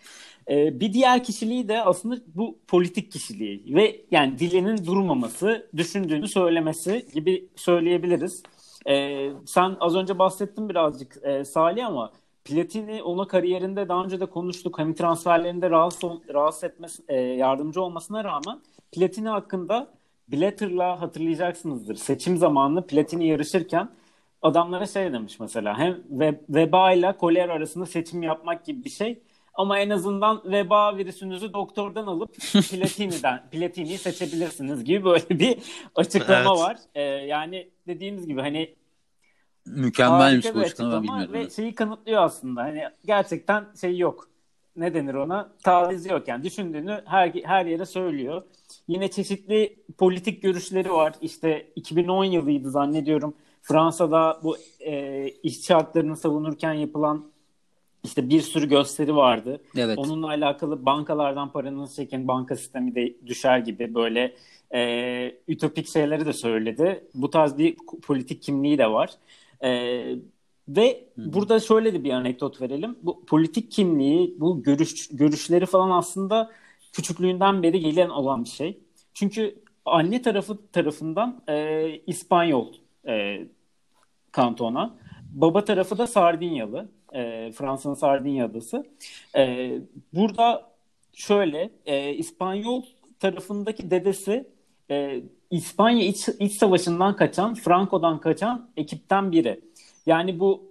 E, bir diğer kişiliği de aslında bu politik kişiliği ve yani dilinin durmaması, düşündüğünü söylemesi gibi söyleyebiliriz. E, sen az önce bahsettin birazcık e, Salih ama Platini ona kariyerinde daha önce de konuştuk. Hem transferlerinde rahatsız, rahatsız etmesi, e, yardımcı olmasına rağmen Platini hakkında Blatter'la hatırlayacaksınızdır. Seçim zamanı Platini yarışırken adamlara şey demiş mesela hem ve, veba ile koler arasında seçim yapmak gibi bir şey. Ama en azından veba virüsünüzü doktordan alıp Platini'den Platini'yi seçebilirsiniz gibi böyle bir açıklama evet. var. Ee, yani dediğimiz gibi hani mükemmelmiş bu açıklama bilmiyorum. Ve şeyi kanıtlıyor aslında. Hani gerçekten şey yok. Ne denir ona? Taviz yok yani. Düşündüğünü her her yere söylüyor. Yine çeşitli politik görüşleri var. İşte 2010 yılıydı zannediyorum. Fransa'da bu e, işçi haklarını savunurken yapılan işte bir sürü gösteri vardı. Evet. Onunla alakalı bankalardan paranızı çekin, banka sistemi de düşer gibi böyle e, ütopik şeyleri de söyledi. Bu tarz bir politik kimliği de var. E, ve Hı. burada şöyle de bir anekdot verelim. Bu politik kimliği, bu görüş görüşleri falan aslında küçüklüğünden beri gelen olan bir şey. Çünkü anne tarafı tarafından e, İspanyol e, kantona. Baba tarafı da Sardinyalı. E, Fransa'nın Sardinya adası. E, burada şöyle e, İspanyol tarafındaki dedesi e, İspanya iç, iç savaşından kaçan, Franco'dan kaçan ekipten biri. Yani bu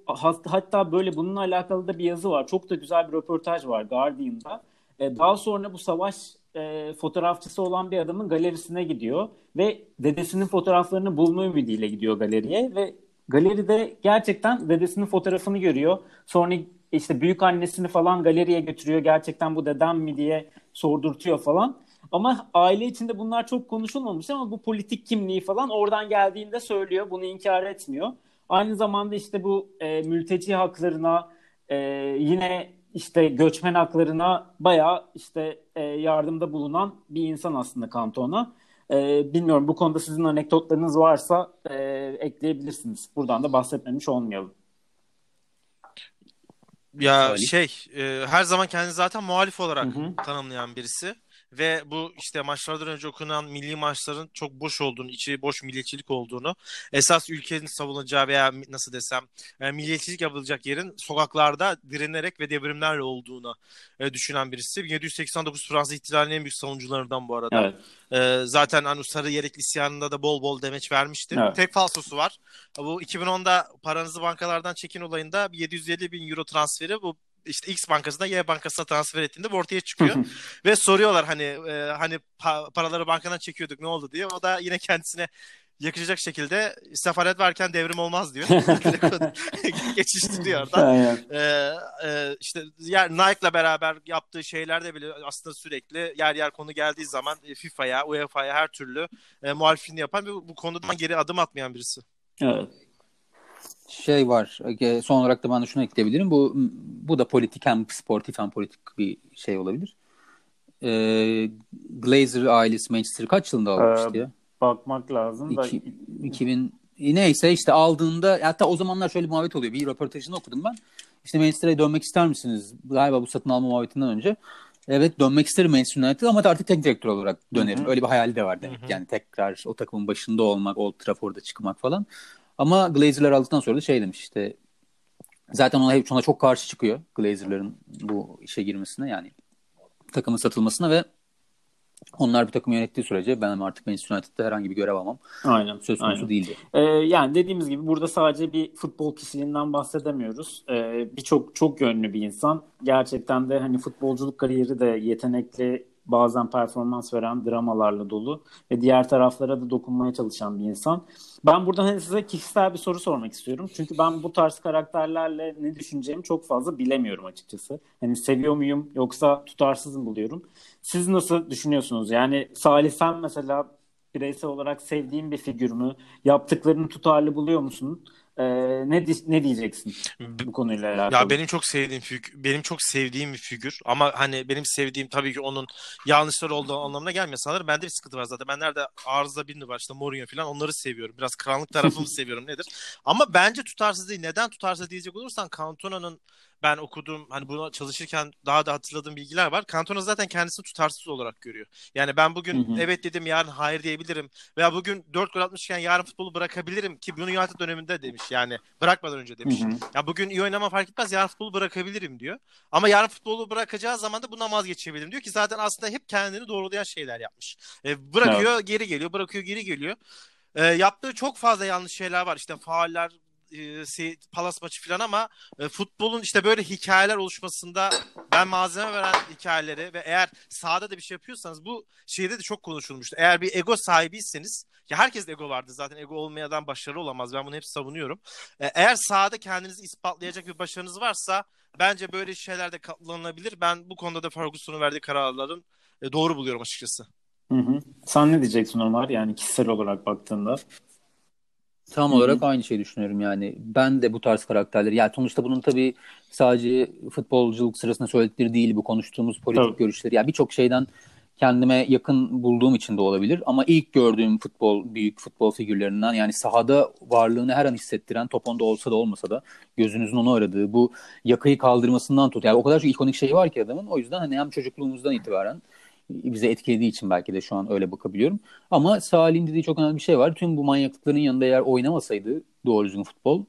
hatta böyle bununla alakalı da bir yazı var. Çok da güzel bir röportaj var Guardian'da. E, daha sonra bu savaş e, fotoğrafçısı olan bir adamın galerisine gidiyor ve dedesinin fotoğraflarını bulma ümidiyle gidiyor galeriye ve galeride gerçekten dedesinin fotoğrafını görüyor. Sonra işte büyük annesini falan galeriye götürüyor. Gerçekten bu dedem mi diye sordurtuyor falan. Ama aile içinde bunlar çok konuşulmamış ama bu politik kimliği falan oradan geldiğinde söylüyor. Bunu inkar etmiyor. Aynı zamanda işte bu e, mülteci haklarına e, yine işte göçmen haklarına bayağı işte e, yardımda bulunan bir insan aslında Kantona. E, bilmiyorum bu konuda sizin anekdotlarınız varsa e, ekleyebilirsiniz. Buradan da bahsetmemiş olmayalım. Ya Salih. şey e, her zaman kendini zaten muhalif olarak hı hı. tanımlayan birisi ve bu işte maçlardan önce okunan milli maçların çok boş olduğunu, içi boş milliyetçilik olduğunu, esas ülkenin savunacağı veya nasıl desem e, milliyetçilik yapılacak yerin sokaklarda direnerek ve devrimlerle olduğunu e, düşünen birisi. 1789 Fransız ihtilalinin en büyük savunucularından bu arada. Evet. E, zaten hani Sarı Yerek isyanında da bol bol demeç vermişti. Evet. Tek falsosu var. Bu 2010'da paranızı bankalardan çekin olayında 750 bin euro transferi bu işte X bankasına Y bankasına transfer ettiğinde bu ortaya çıkıyor. Ve soruyorlar hani e, hani pa- paraları bankadan çekiyorduk ne oldu diye. O da yine kendisine yakışacak şekilde sefaret varken devrim olmaz diyor. Geçiştiriyor orada. ee, e, işte yer, Nike'la beraber yaptığı şeylerde bile aslında sürekli yer yer konu geldiği zaman e, FIFA'ya, UEFA'ya her türlü e, muhalifliğini yapan ve bu konudan geri adım atmayan birisi. Evet şey var. E, son olarak da ben de şunu ekleyebilirim. Bu bu da politik hem sportif hem politik bir şey olabilir. Ee, Glazer ailesi Manchester kaç yılında almıştı ee, ya? Bakmak lazım da. 2000 neyse işte aldığında hatta o zamanlar şöyle bir muhabbet oluyor. Bir röportajını okudum ben. İşte Manchester'a dönmek ister misiniz? Galiba bu satın alma muhabbetinden önce. Evet dönmek isterim Manchester United ama artık tek direktör olarak dönerim. Hı-hı. Öyle bir hayali de var demek. Hı-hı. Yani tekrar o takımın başında olmak, Old Trafford'da çıkmak falan. Ama Glazer'lar aldıktan sonra da şey demiş işte zaten ona hep ona çok karşı çıkıyor Glazer'ların bu işe girmesine yani takımın satılmasına ve onlar bir takım yönettiği sürece ben artık Manchester United'da herhangi bir görev almam. Aynen. Söz konusu aynen. değildi. Ee, yani dediğimiz gibi burada sadece bir futbol kişiliğinden bahsedemiyoruz. Ee, Birçok çok yönlü bir insan. Gerçekten de hani futbolculuk kariyeri de yetenekli, bazen performans veren dramalarla dolu ve diğer taraflara da dokunmaya çalışan bir insan. Ben buradan hani size kişisel bir soru sormak istiyorum. Çünkü ben bu tarz karakterlerle ne düşüneceğimi çok fazla bilemiyorum açıkçası. Hani seviyor muyum yoksa tutarsız mı buluyorum? Siz nasıl düşünüyorsunuz? Yani Salih sen mesela bireysel olarak sevdiğin bir figür mü? Yaptıklarını tutarlı buluyor musun? Ee, ne ne diyeceksin bu konuyla alakalı? Ya benim çok sevdiğim figür, benim çok sevdiğim bir figür ama hani benim sevdiğim tabii ki onun yanlışları olduğu anlamına gelmiyor sanırım. Bende bir sıkıntı var zaten. Ben nerede arıza birini var işte Mourinho falan onları seviyorum. Biraz karanlık tarafımı seviyorum nedir? Ama bence tutarsız değil. Neden tutarsız diyecek olursan Cantona'nın ben okuduğum hani buna çalışırken daha da hatırladığım bilgiler var. Cantona zaten kendisini tutarsız olarak görüyor. Yani ben bugün hı hı. evet dedim yarın hayır diyebilirim veya bugün 4 gol atmışken yarın futbolu bırakabilirim ki bunu United döneminde demiş yani bırakmadan önce demiş. Hı hı. Ya bugün iyi oynama fark etmez yarın futbolu bırakabilirim diyor. Ama yarın futbolu bırakacağı zaman da bundan vazgeçebilirim diyor ki zaten aslında hep kendini doğrulayan şeyler yapmış. E, bırakıyor evet. geri geliyor, bırakıyor geri geliyor. E, yaptığı çok fazla yanlış şeyler var. İşte fauller, e, Palas maçı falan ama e, futbolun işte böyle hikayeler oluşmasında ben malzeme veren hikayeleri ve eğer sahada da bir şey yapıyorsanız bu şeyde de çok konuşulmuştu. Eğer bir ego sahibiyseniz ya herkes ego vardı zaten ego olmayan başarılı olamaz. Ben bunu hep savunuyorum. E, eğer sahada kendinizi ispatlayacak bir başarınız varsa bence böyle şeyler de katlanılabilir. Ben bu konuda da Ferguson'un verdiği kararların e, doğru buluyorum açıkçası. Hı hı. Sen ne diyeceksin Ömer? Yani kişisel olarak baktığında. Tam olarak aynı şeyi düşünüyorum yani. Ben de bu tarz karakterleri yani sonuçta bunun tabii sadece futbolculuk sırasında söyledikleri değil bu konuştuğumuz politik tabii. görüşleri. Yani birçok şeyden kendime yakın bulduğum için de olabilir ama ilk gördüğüm futbol büyük futbol figürlerinden yani sahada varlığını her an hissettiren top onda olsa da olmasa da gözünüzün onu aradığı bu yakayı kaldırmasından tut. Yani o kadar çok ikonik şey var ki adamın. O yüzden hani hem çocukluğumuzdan itibaren bize etkilediği için belki de şu an öyle bakabiliyorum. Ama Salih'in dediği çok önemli bir şey var. Tüm bu manyaklıkların yanında eğer oynamasaydı doğru düzgün futbol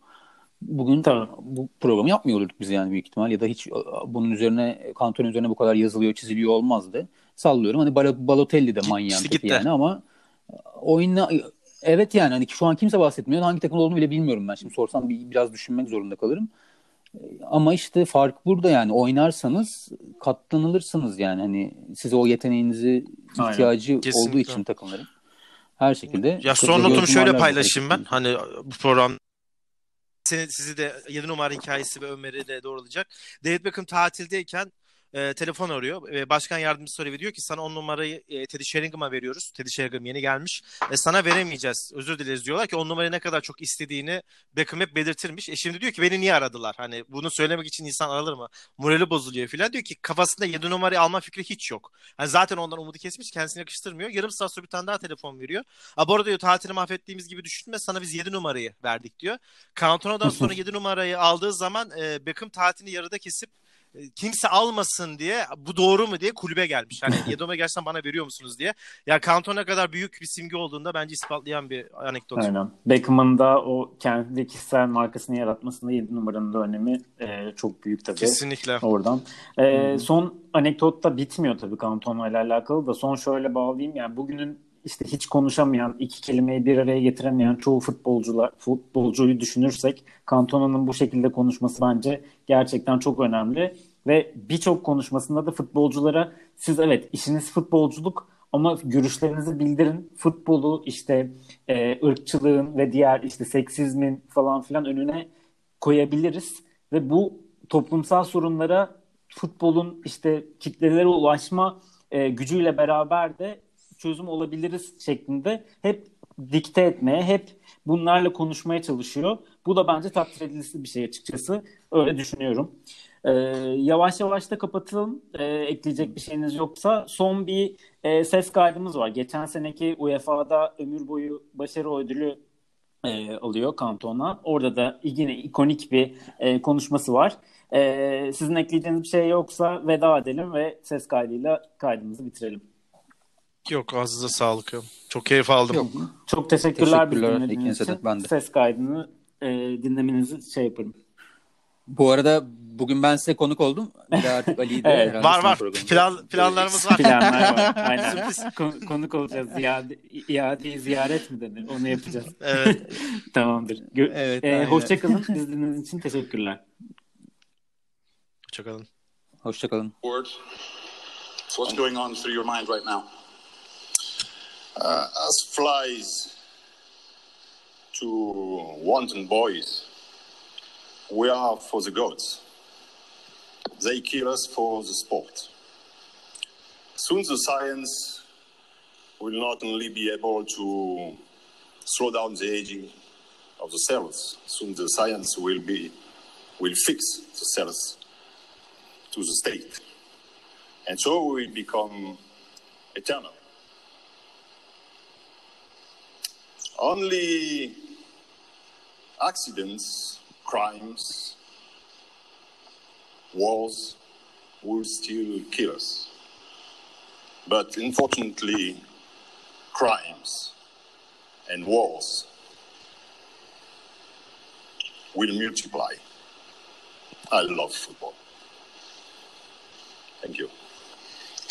bugün tamam. bu programı yapmıyor olurduk biz yani büyük ihtimal ya da hiç bunun üzerine kanton üzerine bu kadar yazılıyor çiziliyor olmazdı. Sallıyorum hani Balotelli de manyağın teki yani ama oyuna evet yani hani şu an kimse bahsetmiyor. Hangi takım olduğunu bile bilmiyorum ben. Şimdi sorsam bir, biraz düşünmek zorunda kalırım. Ama işte fark burada yani oynarsanız katlanılırsınız yani hani size o yeteneğinizi Aynen. ihtiyacı Kesinlikle. olduğu için takımların her şekilde. Ya son notumu şöyle paylaşayım ben. Hani bu program seni, sizi de 7 numara hikayesi ve Ömer'i de doğrulayacak. David Beckham tatildeyken e, telefon arıyor. E, başkan yardımcısı soruyor diyor ki sana on numarayı e, Teddy Sheringham'a veriyoruz. Teddy Sheringham yeni gelmiş. E, sana veremeyeceğiz. Özür dileriz diyorlar ki on numarayı ne kadar çok istediğini Beckham hep belirtirmiş. E şimdi diyor ki beni niye aradılar? Hani bunu söylemek için insan aralır mı? Morali bozuluyor filan. Diyor ki kafasında 7 numarayı alma fikri hiç yok. Hani zaten ondan umudu kesmiş. Kendisine yakıştırmıyor. Yarım saat sonra bir tane daha telefon veriyor. A bu arada diyor tatilini mahvettiğimiz gibi düşünme. Sana biz 7 numarayı verdik diyor. Cantona'dan sonra 7 numarayı aldığı zaman e, Beckham tatilini yarıda kesip kimse almasın diye bu doğru mu diye kulübe gelmiş. Hani Yedome gerçekten bana veriyor musunuz diye. Ya Cantona kadar büyük bir simge olduğunda bence ispatlayan bir anekdot. Aynen. Beckham'ın da o kendi kişisel markasını yaratmasında 7 numaranın da önemi e, çok büyük tabii. Kesinlikle. Oradan. E, son anekdot da bitmiyor tabii Cantona ile alakalı da son şöyle bağlayayım. Yani bugünün işte hiç konuşamayan, iki kelimeyi bir araya getiremeyen çoğu futbolcular futbolcuyu düşünürsek Cantona'nın bu şekilde konuşması bence gerçekten çok önemli ve birçok konuşmasında da futbolculara siz evet işiniz futbolculuk ama görüşlerinizi bildirin. Futbolu işte e, ırkçılığın ve diğer işte seksizmin falan filan önüne koyabiliriz ve bu toplumsal sorunlara futbolun işte kitlelere ulaşma e, gücüyle beraber de çözüm olabiliriz şeklinde hep dikte etmeye, hep bunlarla konuşmaya çalışıyor. Bu da bence takdir edilisi bir şey açıkçası. Öyle düşünüyorum. Ee, yavaş yavaş da kapatalım. Ee, ekleyecek bir şeyiniz yoksa son bir e, ses kaydımız var. Geçen seneki UEFA'da ömür boyu başarı ödülü e, alıyor Kantona. Orada da yine ikonik bir e, konuşması var. E, sizin ekleyeceğiniz bir şey yoksa veda edelim ve ses kaydıyla kaydımızı bitirelim. Yok ağzınıza sağlık. Çok keyif aldım. Yok. Çok teşekkürler, teşekkürler dinlediğiniz için. Ben de. Ses kaydını e, dinlemenizi şey yaparım. Bu arada bugün ben size konuk oldum. Bir artık Ali'yi de evet. Var var. Plan, planlarımız var. Planlar var. Aynen. Kon- konuk olacağız. Ziyade, iadeyi ziyaret mi denir? Onu yapacağız. evet. Tamamdır. Gö- evet, ee, hoşçakalın. İzlediğiniz için teşekkürler. Hoşçakalın. Hoşçakalın. What's going on through your mind right now? Uh, as flies to wanton boys, we are for the gods. They kill us for the sport. Soon the science will not only be able to slow down the aging of the cells, soon the science will be will fix the cells to the state. And so we will become eternal. Only accidents, crimes, wars will still kill us. But unfortunately, crimes and wars will multiply. I love football. Thank you.